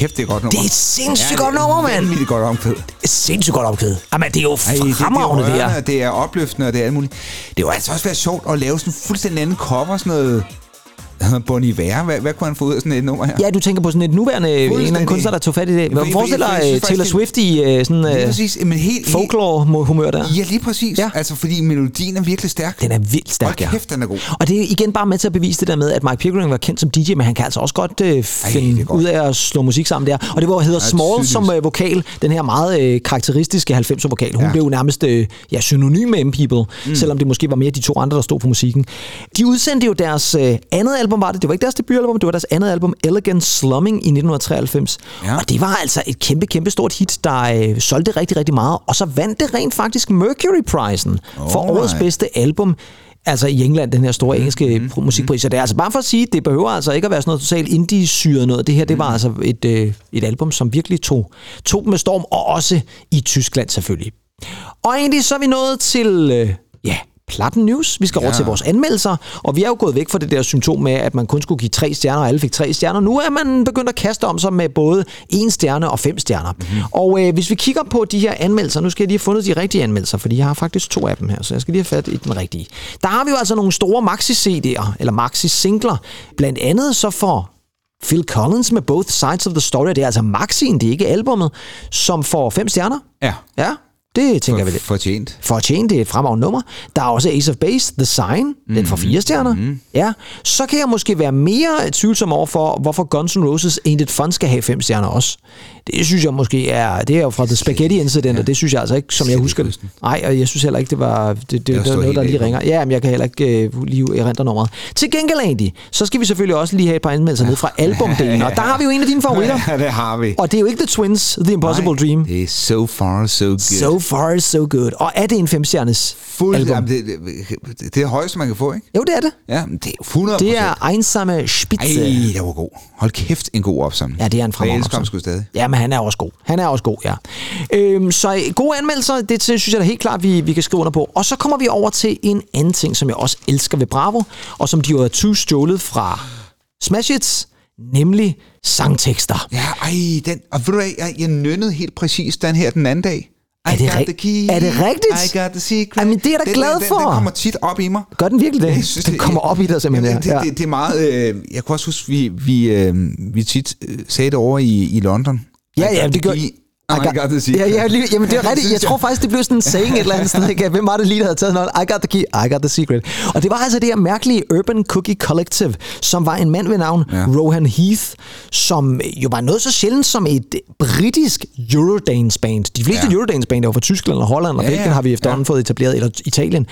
kæft, det er godt nummer. Det er et sindssygt det godt er nummer, mand. Vanvittigt godt omkvæd. Sindssygt godt opkvædet. Jamen, det er jo Ej, det, det, er fremragende, det, her. det er opløftende, og det er alt muligt. Det var altså også været sjovt at lave sådan en fuldstændig anden cover, sådan noget... (laughs) Bon Iver. Hvad, hvad kunne han få ud af sådan et nummer her? Ja, du tænker på sådan et nuværende, en eller anden kunstner, der tog fat i det. Hvad for- forestiller for jeg Taylor Swift i øh, sådan Lige øh, præcis. Men helt, folklore-humør der? Ja, lige præcis. Ja. Altså, fordi melodien er virkelig stærk. Den er vildt stærk, Hold ja. kæft, den er god. Og det er igen bare med til at bevise det der med, at Mike Pickering var kendt som DJ, men han kan altså også godt øh, finde er godt. ud af at slå musik sammen der. Og det var hedder Small som øh, vokal, den her meget øh, karakteristiske 90'er vokal. Hun Ja. blev nærmest øh, ja, synonym med M-People, mm. selvom det måske var mere de to andre, der stod for musikken. De udsendte jo deres øh, andet album, var det? Det var ikke deres debutalbum, det var deres andet album, Elegant Slumming i 1993. Ja. Og det var altså et kæmpe, kæmpe stort hit, der øh, solgte rigtig, rigtig meget. Og så vandt det rent faktisk Mercury-prisen for Alright. årets bedste album. Altså i England, den her store engelske mm-hmm. musikpris. Så det er altså bare for at sige, det behøver altså ikke at være sådan noget totalt indie-syret noget. Det her, det var altså et, øh, et album, som virkelig tog, tog med storm, og også i Tyskland selvfølgelig. Og egentlig så er vi nået til, øh, ja, Platten News. Vi skal ja. over til vores anmeldelser, og vi er jo gået væk fra det der symptom med, at man kun skulle give tre stjerner, og alle fik tre stjerner. Nu er man begyndt at kaste om sig med både en stjerne og fem stjerner. Mm-hmm. Og øh, hvis vi kigger på de her anmeldelser, nu skal jeg lige have fundet de rigtige anmeldelser, fordi jeg har faktisk to af dem her, så jeg skal lige have fat i den rigtige. Der har vi jo altså nogle store maxi-CD'er, eller maxi-singler. Blandt andet så får Phil Collins med Both Sides of the Story, det er altså maxien, det er ikke albummet, som får fem stjerner. Ja. Ja, det tænker jeg vel. Fortjent. Fortjent, det er et fremragende nummer. Der er også Ace of Base, The Sign, mm-hmm. den får fire stjerner. Mm-hmm. Ja, så kan jeg måske være mere tvivlsom over for, hvorfor Guns N' Roses Ain't It Fun skal have fem stjerner også. Det synes jeg måske er, det er jo fra The Spaghetti Incident, og det synes jeg altså ikke, som jeg husker det. Nej, og jeg synes heller ikke, det var, det, det, det, var noget, der lige ringer. Ja, men jeg kan heller ikke uh, lige erindre nummeret. Til gengæld, Andy, så skal vi selvfølgelig også lige have et par anmeldelser ned fra albumdelen, og der har vi jo en af dine favoritter. (laughs) Ja, det har vi. Og det er jo ikke The Twins, The Impossible Nej, Dream. Det er so far so good. So far so good. Og er det en femstjernes Fuld, album? jamen, det, det, det er det højeste, man kan få, ikke? Jo, det er det. Ja, det er 100 Det er Einsame Spitze. Ej, det var god. Hold kæft, en god opsamling. Ja, det er en fremragende opsamling. stadig. Ja, men han er også god. Han er også god, ja. Øhm, så øh, gode anmeldelser, det synes jeg da helt klart, vi, vi kan skrive under på. Og så kommer vi over til en anden ting, som jeg også elsker ved Bravo, og som de jo har stjålet fra Smash Hits, nemlig sangtekster. Ja, ej, den, og ved du hvad, jeg, jeg nønnede helt præcis den her den anden dag. I Er det got the key, er det rigtigt? I got the secret. Jamen, det er jeg da glad den, for. Den, den kommer tit op i mig. Gør den virkelig det? Jeg synes, den kommer op i dig simpelthen. Jamen, det, ja. det, det, det er meget... Øh, jeg kunne også huske, vi, vi, øh, vi tit øh, sagde det over i, i London. Ja, I ja, got det the gør... key, I got the secret. Ja, ja, lige, jamen det er (laughs) rigtigt. Jeg tror faktisk, det blev sådan en saying et eller andet sted. Ikke? Hvem var det lige, der havde taget noget? I got the key, I got the secret. Og det var altså det her mærkelige Urban Cookie Collective, som var en mand ved navn Ja. Rohan Heath, som jo var noget så sjældent som et britisk Eurodance-band. De fleste Ja. Eurodance-band er jo fra Tyskland og Holland, og Ja, Belgien ja, har vi efterhånden ja. fået etableret, eller Italien.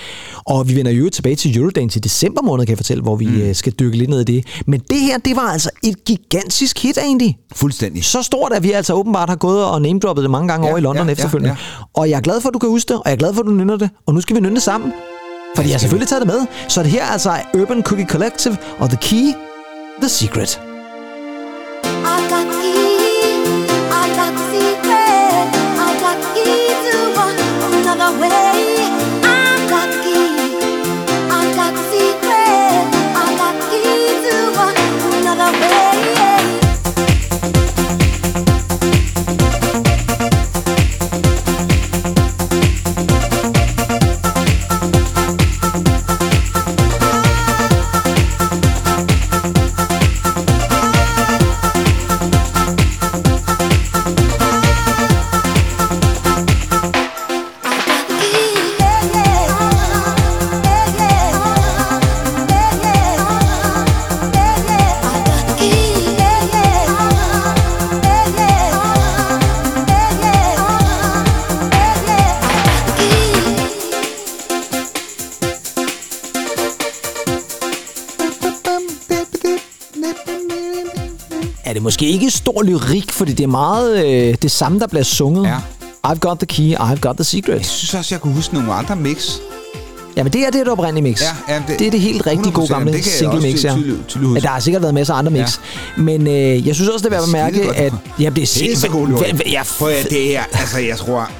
Og vi vender jo tilbage til Eurodance i december måned, kan jeg fortælle, hvor vi mm. skal dykke lidt ned i det. Men det her, det var altså et gigantisk hit egentlig. Fuldstændig. Så stort, at vi altså åbenbart har gået og namedroppet det mange gange Ja, over i London ja, efterfølgende. ja, Og jeg er glad for, at du kan huske det, og jeg er glad for, at du nynner det. Og nu skal vi nynne det sammen. Fordi jeg har selvfølgelig taget det med. Så det her er altså Urban Cookie Collective og The Key, The Secret. Måske ikke stor lyrik, fordi det er meget øh, det samme, der bliver sunget. Ja. I've got the key, I've got the secret. Jeg synes også, jeg kunne huske nogle andre mix. Jamen det er det, er det oprindelige mix. Ja, ja, det- det er det helt rigtig gode 100%, gamle single mix, ja. huske. Men der har sikkert været masser af andre mix. Ja. Men øh, jeg synes også, det er værd at Skidegodt. at... Ja, det er Det er så god Ja, Prøv at det er, altså jeg tror...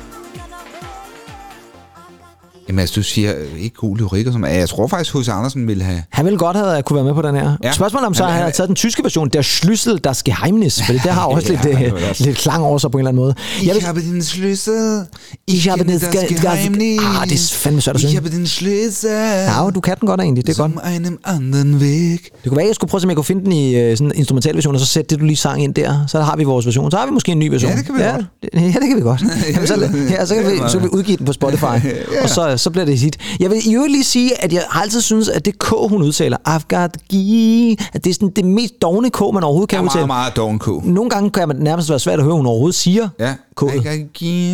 Jamen altså, du siger øh, ikke god lyrik og sådan noget. Jeg tror faktisk, H.C. Andersen ville have... Han ville godt have kunne være med på den her. Ja. Ja. Spørgsmålet om så Han- han, har taget den tyske version, der Schlüssel, das Geheimnis, for det der har (laughs) også Ja, lidt, øh, også- lidt klang over sig på en eller anden måde. Jeg vil- habe den Schlüssel. Ich habe kenne das das Ge- Geheimnis. Ah, det er fandme svært at Ich synge. habe den Schlüssel. Ja, du kan den godt egentlig, det er godt. Som einem anderen Weg. Det kunne være, at jeg skulle prøve, om jeg kunne finde den i øh, sådan en instrumental version, og så sætte det, du lige sang ind der. Så har vi vores version. Så har vi måske en ny version. Ja, det kan vi ja, godt. Ja, det kan vi godt. (laughs) Jamen, så, ja, så, kan vi, så kan vi udgive den på Spotify, (laughs) og så, så bliver det et hit. Jeg vil i øvrigt lige sige, at jeg har altid synes, at det K, hun udtaler, I've got the key, at det er sådan det mest dogne K, man overhovedet kan er udtale. meget, meget doven K. Nogle gange kan man nærmest være svært at høre, hun overhovedet siger Ja. K'et.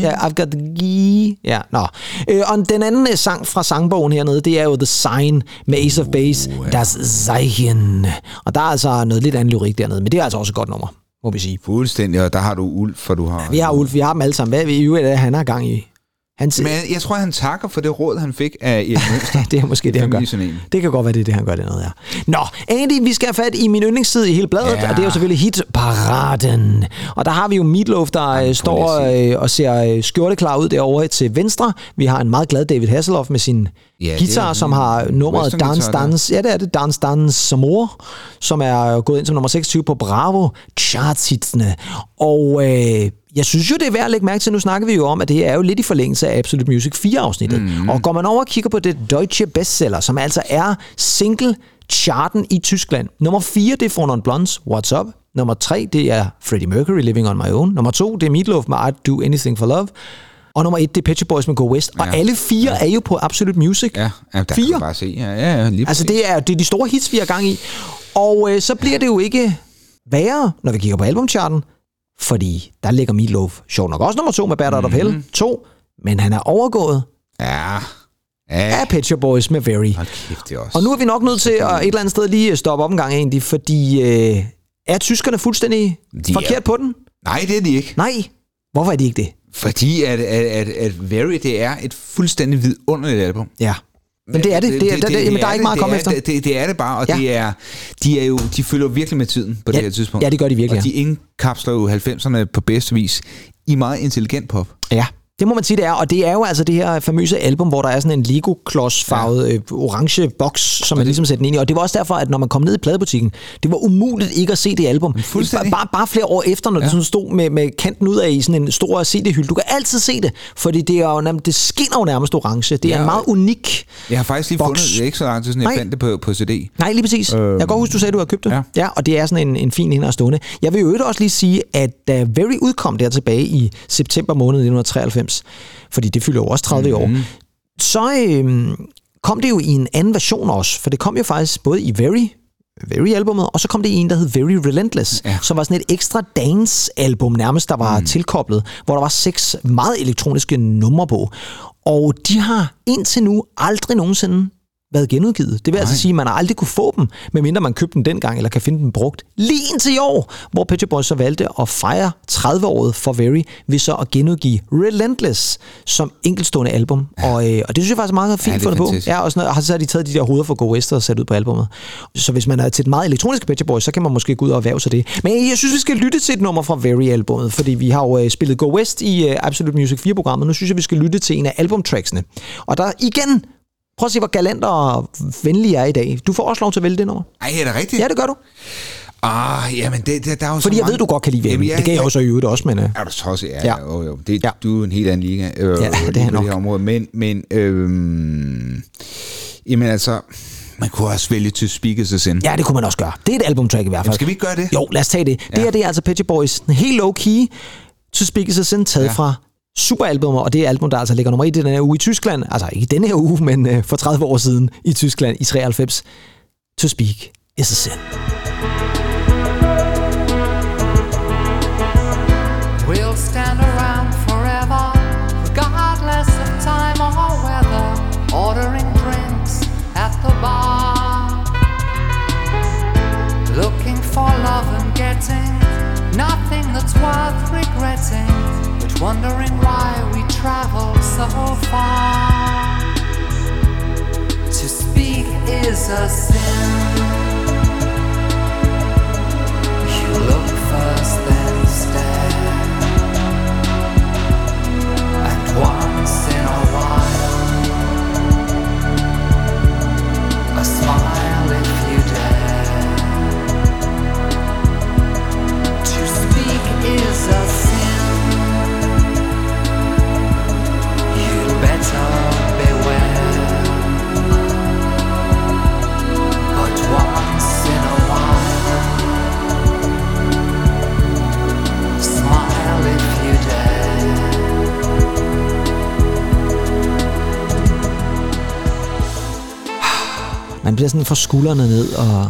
Ja, I've got key. Ja, nå. Øh, og den anden øh, sang fra sangbogen hernede, det er jo The Sign med Ace of Base, uh, Das Zeichen. Og der er altså noget lidt andet lyrik dernede, men det er altså også et godt nummer, må vi sige. Fuldstændig, og der har du Ulf, for du har... Vi har Ulf, vi har dem alle sammen. Hvad er vi i øvrigt, er, han har gang i? Han, Men jeg tror, han takker for det råd, han fik af Erik (laughs) Mønster. det er måske det, han gør. Det kan godt være, det er det, han gør det noget, ja. Nå, Andy, vi skal have fat i min yndlingstid i hele bladet, Ja. og det er jo selvfølgelig hitparaden. Og der har vi jo Meatloaf, der øh, står øh, og ser øh, skjorteklar ud derovre til venstre. Vi har en meget glad David Hasselhoff med sin Ja, ja, guitar, som har nummeret Dance. Dance. Ja, det er det. Dance Dance Samor, som er gået ind som nummer 26 på Bravo chartsitsene. Og øh, jeg synes jo, det er værd at lægge mærke til. Nu snakker vi jo om, at det er jo lidt i forlængelse af Absolute Music 4-afsnittet. Mm. Og går man over og kigger på det Deutsche Bestseller, som altså er single charten i Tyskland. Nummer 4, det er Four Non Blondes, What's Up. Nummer 3, det er Freddie Mercury, Living on My Own. Nummer 2, det er Meatloaf med I'd Do Anything for Love. Og nummer 1, det er Pet Boys med Go West. Og Ja. alle fire er jo på Absolute Music. Ja, ja der Fire. kan bare se. Ja, ja, ja lige Altså det er, det er de store hits, vi har gang i. Og øh, så bliver det jo ikke værre, når vi kigger på albumcharten, fordi der ligger Meatloaf sjovt nok også nummer to med Bad Out of. Hell. To, men han er overgået Ja. Ja. af Pet Shop Boys med Very. Kæft, det er også. Og nu er vi nok nødt til at et eller andet sted lige stoppe op en gang egentlig, fordi øh, er tyskerne fuldstændig De er- forkert på den? Nej, det er de ikke. Nej. Hvorfor er de ikke det? Fordi at, at, at, at Very, det er et fuldstændig vidunderligt album. Ja. Men det er det. det, det, det, det jamen, der er ikke meget at komme det efter. Er, det, det, det er det bare, og Ja. ja. det er, de er jo, de følger virkelig med tiden på Ja, det her tidspunkt. ja, det gør de virkelig, Og de indkapsler jo 90'erne på bedste vis i meget intelligent pop. Ja, det må man sige, det er. Og det er jo altså det her famøse album, hvor der er sådan en Lego-klods-farvet ja. øh, orange boks, som man ligesom sætter den ind i. Og det var også derfor, at når man kom ned i pladebutikken, det var umuligt ikke at se det album. fuldstændig. Bare, bare flere år efter, når ja. det sådan stod med, med kanten ud af i sådan en stor CD-hylde. Du kan altid se det, fordi det, er jo nærmest, det skinner jo nærmest orange. Det er Ja, en meget og- unik Jeg har faktisk lige boks. fundet, det ikke så lang tid jeg Nej. fandt det på, på CD. Nej, lige præcis. Øh, jeg kan godt huske, du sagde, du havde købt det. ja. ja og det er sådan en, en fin en at stående. Jeg vil jo også lige sige, at da Very udkom der tilbage i september måned 1993, fordi det fylder jo også 30 mm-hmm. Mhm. år, så øh, kom det jo i en anden version også, for det kom jo faktisk både i Very Very-albummet, og så kom det i en, der hed Very Relentless. Ja. som var sådan et ekstra dance-album nærmest, der var mm. tilkoblet, hvor der var seks meget elektroniske numre på. Og de har indtil nu aldrig nogensinde været genudgivet. Det vil Nej. altså sige, at man har aldrig kunne få dem, medmindre man købte dem dengang, eller kan finde dem brugt. Lige indtil i år, hvor Pet Boys så valgte at fejre 30-året for Very, ved så at genudgive Relentless som enkeltstående album. Ja. Og, øh, og det synes jeg faktisk er meget fint det er fundet på. Ja, og sådan, og så har de taget de der hoveder fra Go West og sat ud på albummet. Så hvis man er til et meget elektronisk Pet Boys, så kan man måske gå ud og erhverve sig det. Men jeg synes, vi skal lytte til et nummer fra Very-albummet, fordi vi har jo øh, spillet Go West i øh, Absolute Music 4-programmet. Nu synes jeg, vi skal lytte til en af albumtracksene. Og der igen, prøv at se, hvor galant og venlig jeg er i dag. Du får også lov til at vælge det nummer. Ej, er det rigtigt? Ja, det gør du. Ah, jamen, det, det, der er jo Fordi jeg ved, du godt kan lide VM. Jamen, Det gav jeg jo så i øvrigt også, men... Øh, Er du tosset? Ja, Ja. ja. Jo, jo. Det, Ja. ja. Du er en helt anden liga øh, Ja, det er på nok. det her område. Men, men øhm, jamen altså, man kunne også vælge To Speak As A Sin. ja, det kunne man også gøre. Det er et albumtrack i hvert fald. Jamen, skal vi ikke gøre det? Jo, lad os tage det. Det Ja. her, det er altså Pet Shop Boys. Helt low-key. To Speak Is A Sin, taget ja. Ja. fra superalbum, og det er album, der altså ligger nummer 1 i den her uge i Tyskland. Altså ikke denne her uge, men øh, for 30 år siden i Tyskland i 93. To Speak Is A Sin. We'll stand around forever, regardless of time or weather, ordering drinks at the bar. Looking for love and getting nothing that's worth regretting, but wondering so far. To speak is a sin. You look first, bliver sådan for skuldrene ned, og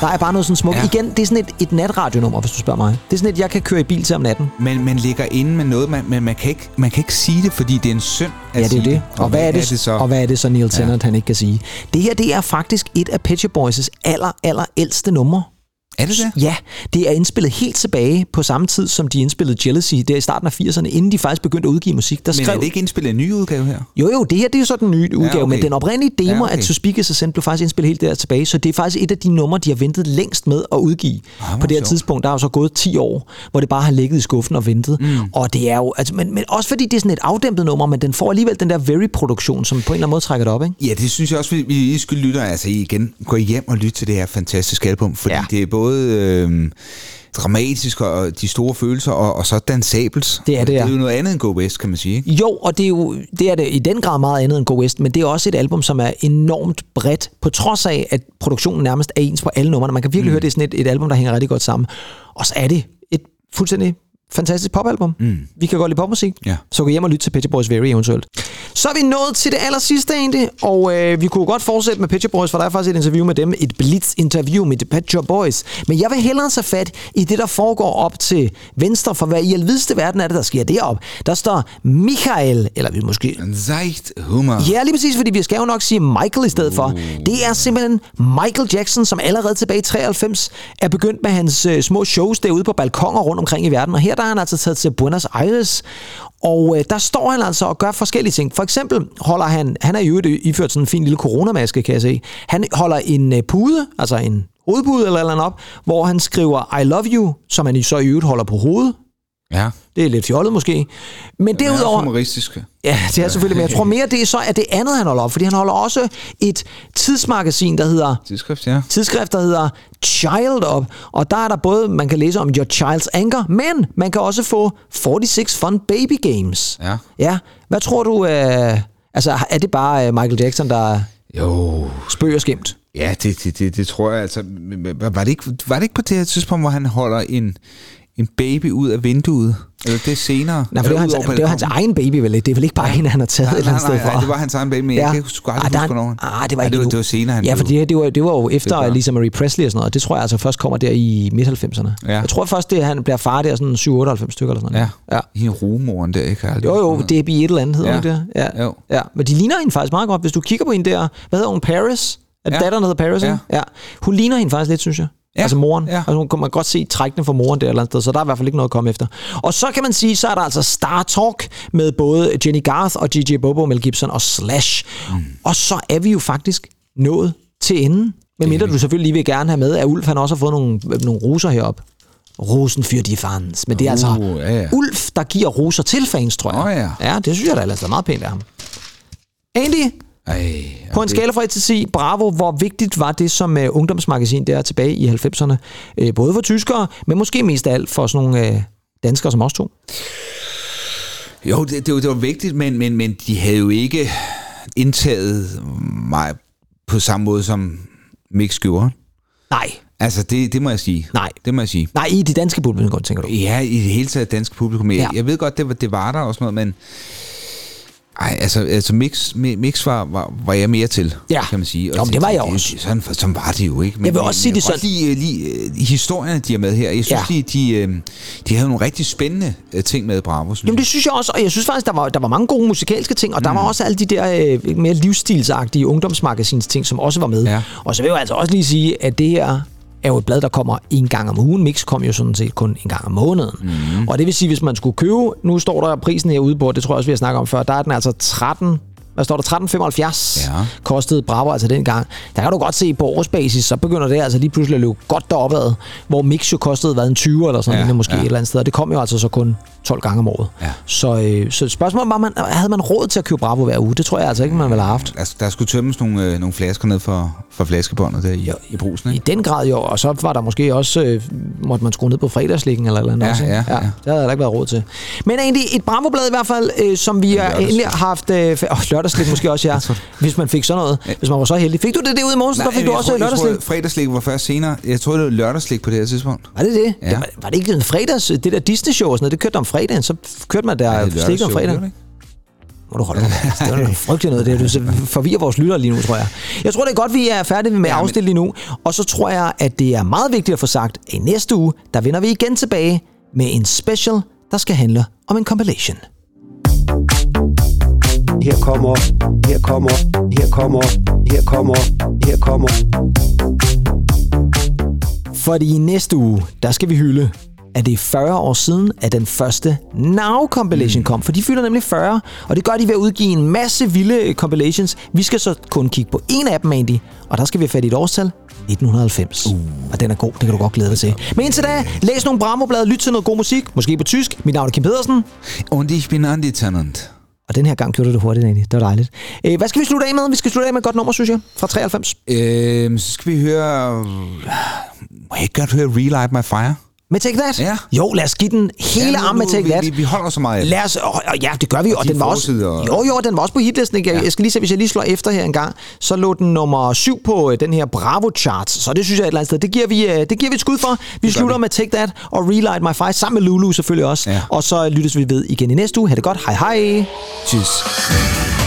der er bare noget sådan smukt. Ja. Igen, det er sådan et, et natradionummer, hvis du spørger mig. Det er sådan et, jeg kan køre i bil til om natten. Men man ligger inde med noget, man, men man kan, ikke, man kan ikke sige det, fordi det er en synd at Ja, det er det. Og, hvad er det, så? og hvad er det så, Neil Tennant, ja. han ikke kan sige? Det her, det er faktisk et af Shop Boys' aller, aller ældste numre. Er det det? Ja, det er indspillet helt tilbage på samme tid, som de indspillede Jealousy, der i starten af 80'erne, inden de faktisk begyndte at udgive musik. Der Men skrev... er det ikke indspillet en ny udgave her? Jo, jo, det her det er jo så den nye udgave, ja, okay. men den oprindelige demo ja, okay. af To Speak Is Sin blev faktisk indspillet helt der tilbage, så det er faktisk et af de numre, de har ventet længst med at udgive. Ah, på det her sjovt. tidspunkt, der er jo så gået 10 år, hvor det bare har ligget i skuffen og ventet. Mm. Og det er jo, altså, men, men også fordi det er sådan et afdæmpet nummer, men den får alligevel den der very-produktion, som på en eller anden måde trækker det op, ikke? Ja, det synes jeg også, vi, vi skulle lytte. Altså igen, gå hjem og lytte til det her fantastiske album, fordi ja. det er både øh, dramatisk og de store følelser, og, og så dansabelt. Det er det, Det ja. er jo noget andet end Go West, kan man sige. Ikke? Jo, og det er jo det er det i den grad meget andet end Go West, men det er også et album, som er enormt bredt, på trods af, at produktionen nærmest er ens på alle numrene. Man kan virkelig mm. høre, det er sådan et, et album, der hænger rigtig godt sammen. Og så er det et fuldstændig fantastisk popalbum. Mm. Vi kan godt lide popmusik, Ja. så gå hjem og lytte til Shop Boys Very eventuelt. Så er vi nået til det aller sidste egentlig, og øh, vi kunne godt fortsætte med Shop Boys, for der er faktisk et interview med dem, et blitz-interview med Pet Shop Boys. Men jeg vil hellere tage fat i det, der foregår op til venstre, for hvad i alvideste verden er det, der sker deroppe. Der står Michael, eller vi måske seicht humor. Ja, lige præcis, fordi vi skal jo nok sige Michael i stedet for. Det er simpelthen Michael Jackson, som allerede tilbage i 93 er begyndt med hans øh, små shows derude på balkonger rundt omkring i verden. Og her her der er han altså taget til Buenos Aires, og øh, der står han altså og gør forskellige ting. For eksempel holder han, han er jo iført sådan en fin lille coronamaske, kan jeg se. Han holder en øh, pude, altså en hovedpude eller eller andet op, hvor han skriver I love you, som han så i øvrigt holder på hovedet. Ja. Det er lidt fjollet måske. Men Det er derudover... humoristisk. Ja, det er selvfølgelig, men jeg tror mere, det er så er det andet, han holder op, fordi han holder også et tidsmagasin, der hedder Tidsskrift, ja. tidsskrift, der hedder Child op, og der er der både, man kan læse om Your Child's Anger, men man kan også få 46 Fun Baby Games. Ja. Ja, hvad tror du, øh, altså er det bare øh, Michael Jackson, der Jo, spøger skæmt? Ja, det, det, det, det tror jeg altså. Var det, ikke, var det ikke på det her tidspunkt, hvor han holder en, en baby ud af vinduet? Eller det er senere? Nej, for det Eller hans, det er hans egen baby, vel? Det er vel ikke bare en, han har taget Nej, et eller andet sted fra? nej, det var hans egen baby, men jeg kan sgu aldrig Ah, der huske, hvornår. Ah, det var ikke det var- det var senere, han Ja, for det, det, var, det var jo efter var- Lisa Marie Presley og sådan noget. Det tror jeg altså først kommer der i midt-90'erne. Ja. Jeg tror først, det er, han bliver far der sådan 7-98 stykker eller sådan noget. Ja, ja. i rumoren der, ikke? Aldrig- Jo, jo, det er et eller andet, hedder Ja. det? Ja. Jo. ja. Men de ligner hende faktisk meget godt. Hvis du kigger på hende der, hvad hedder hun, Paris? Er Ja. datteren, der hedder Paris? Ja. ja. Hun ligner hende faktisk lidt, synes jeg. Ja. Altså moren. Ja. Altså, hun kan man godt se trækkene fra moren der eller andet sted, så der er i hvert fald ikke noget at komme efter. Og så kan man sige, så er der altså Star Talk med både Jenny Garth og Gigi Bobo, Mel Gibson og Slash. Mm. Og så er vi jo faktisk nået til enden. Men mindre du selvfølgelig lige vil gerne have med, at Ulf han også har fået nogle, nogle roser herop. Rosen for de fans. Men det er altså Uh, ja, ja. Ulf, der giver roser til fans, tror jeg. Åh, ja. Ja, det synes jeg da er meget pænt af ham. Andy, Ej, på en skala fra 1 til 10, bravo, hvor vigtigt var det som uh, ungdomsmagasin der tilbage i 90'erne? Uh, både for tyskere, men måske mest af alt for sådan nogle uh, danskere som os to. Jo, det, det, var, det var vigtigt, men, men, men de havde jo ikke indtaget mig på samme måde som Mix gjorde. Nej, Altså, det, det må jeg sige. Nej. Det må jeg sige. nej, i det danske publikum, tænker du? Ja, i det hele taget dansk publikum. Jeg, Ja. ja. jeg ved godt, det var, det var der og sådan noget, men... Ej, altså, altså mix, mi- mix var, var, var jeg mere til, Ja. kan man sige. Og Nå, men det var jeg også. Sådan, sådan var det jo ikke. Men, Jeg vil også sige det godt lide, lide, øh, historierne, de er med her. Jeg synes, Ja. de, de, øh, de havde nogle rigtig spændende øh, ting med Bravo, Jamen det synes jeg også, og jeg synes faktisk, der var, der var mange gode musikalske ting, og mm. der var også alle de der øh, mere livsstilsagtige ungdomsmagasins ting, som også var med. Ja. Og så vil jeg altså også lige sige, at det her er jo et blad, der kommer en gang om ugen. Mix kom jo sådan set kun en gang om måneden. Mm. Og det vil sige, hvis man skulle købe, nu står der prisen herude på, det tror jeg også, vi har snakket om før, der er den altså 13 hvad står der, 13,75 Ja. kostede Bravo altså dengang. Der kan du godt se på årsbasis, så begynder det altså lige pludselig at løbe godt deropad, hvor Mix jo kostede hvad, en 20 eller sådan Ja, noget, måske ja. et eller andet sted. Og det kom jo altså så kun 12 gange om året. Ja. Så, øh, så spørgsmålet var, man, havde man råd til at købe Bravo hver uge? Det tror jeg altså ikke, man ville have haft. Altså, der skulle tømmes nogle, øh, nogle flasker ned for, for flaskebåndet der i, i brusen, I ikke? den grad jo, og så var der måske også, øh, måtte man skrue ned på fredagslikken eller eller andet Ja, også. ikke? ja, ja. Det havde der ikke været råd til. Men egentlig et Bravo-blad i hvert fald, øh, som vi endelig har haft, øh, (laughs) f- og lørdagslik måske også, ja, hvis man fik sådan noget, hvis man var så heldig. Fik du det derude i morgen, så fik du jeg også tror, lørdagslik? Jeg tror, fredagslik var først senere. Jeg tror, det var lørdagslik på det her tidspunkt. Var det det? Ja. det var, var, det ikke en fredags, det der Disney-show og sådan noget, det kørte om fredagen, så kørte man der Ja, er slik om fredagen. Må du holde. (laughs) Det var noget frygteligt noget. Det er, du forvirrer vores lyttere lige nu, tror jeg. Jeg tror, det er godt, vi er færdige med at afstille lige nu. Og så tror jeg, at det er meget vigtigt at få sagt, at i næste uge, der vender vi igen tilbage med en special, der skal handle om en compilation. Her kommer, her kommer, her kommer, her kommer, her kommer. Fordi i næste uge, der skal vi hylde, at det er 40 år siden, at den første Now Compilation kom. For de fylder nemlig 40, og det gør de ved at udgive en masse vilde øh, compilations. Vi skal så kun kigge på en af dem, Andy, og der skal vi have fat i et årstal. 1990. Uh. Og den er god, det kan du godt glæde dig til. Men indtil da, læs nogle Bramo-blade, lyt til noget god musik, måske på tysk. Mit navn er Kim Pedersen, Und ich bin Andi Tennant og den her gang gjorde du det hurtigt, egentlig. Det var dejligt. Øh, hvad skal vi slutte af med? Vi skal slutte af med et godt nummer, synes jeg, fra 93. Øh, så skal vi høre... Må jeg ikke godt høre Relight My Fire? Med Take That? Ja. Jo, lad os give den hele Ja, nu- arm med Take vi- That. vi- vi holder så meget det. Lad os, og, og, ja, det gør vi, og, Og de den var også, forsider. jo, jo, den var også på hitlisten. Ikke? Jeg, Ja. jeg skal lige se, hvis jeg lige slår efter her en gang, så lå den nummer syv på øh, den her Bravo Charts, så det synes jeg et eller andet sted, det giver vi, øh, det giver vi et skud for. Vi slutter vi. med Take That og Relight My Fire, sammen med Lulu selvfølgelig også, Ja. og så lyttes vi ved igen i næste uge. Ha' det godt, hej hej. Tschüss.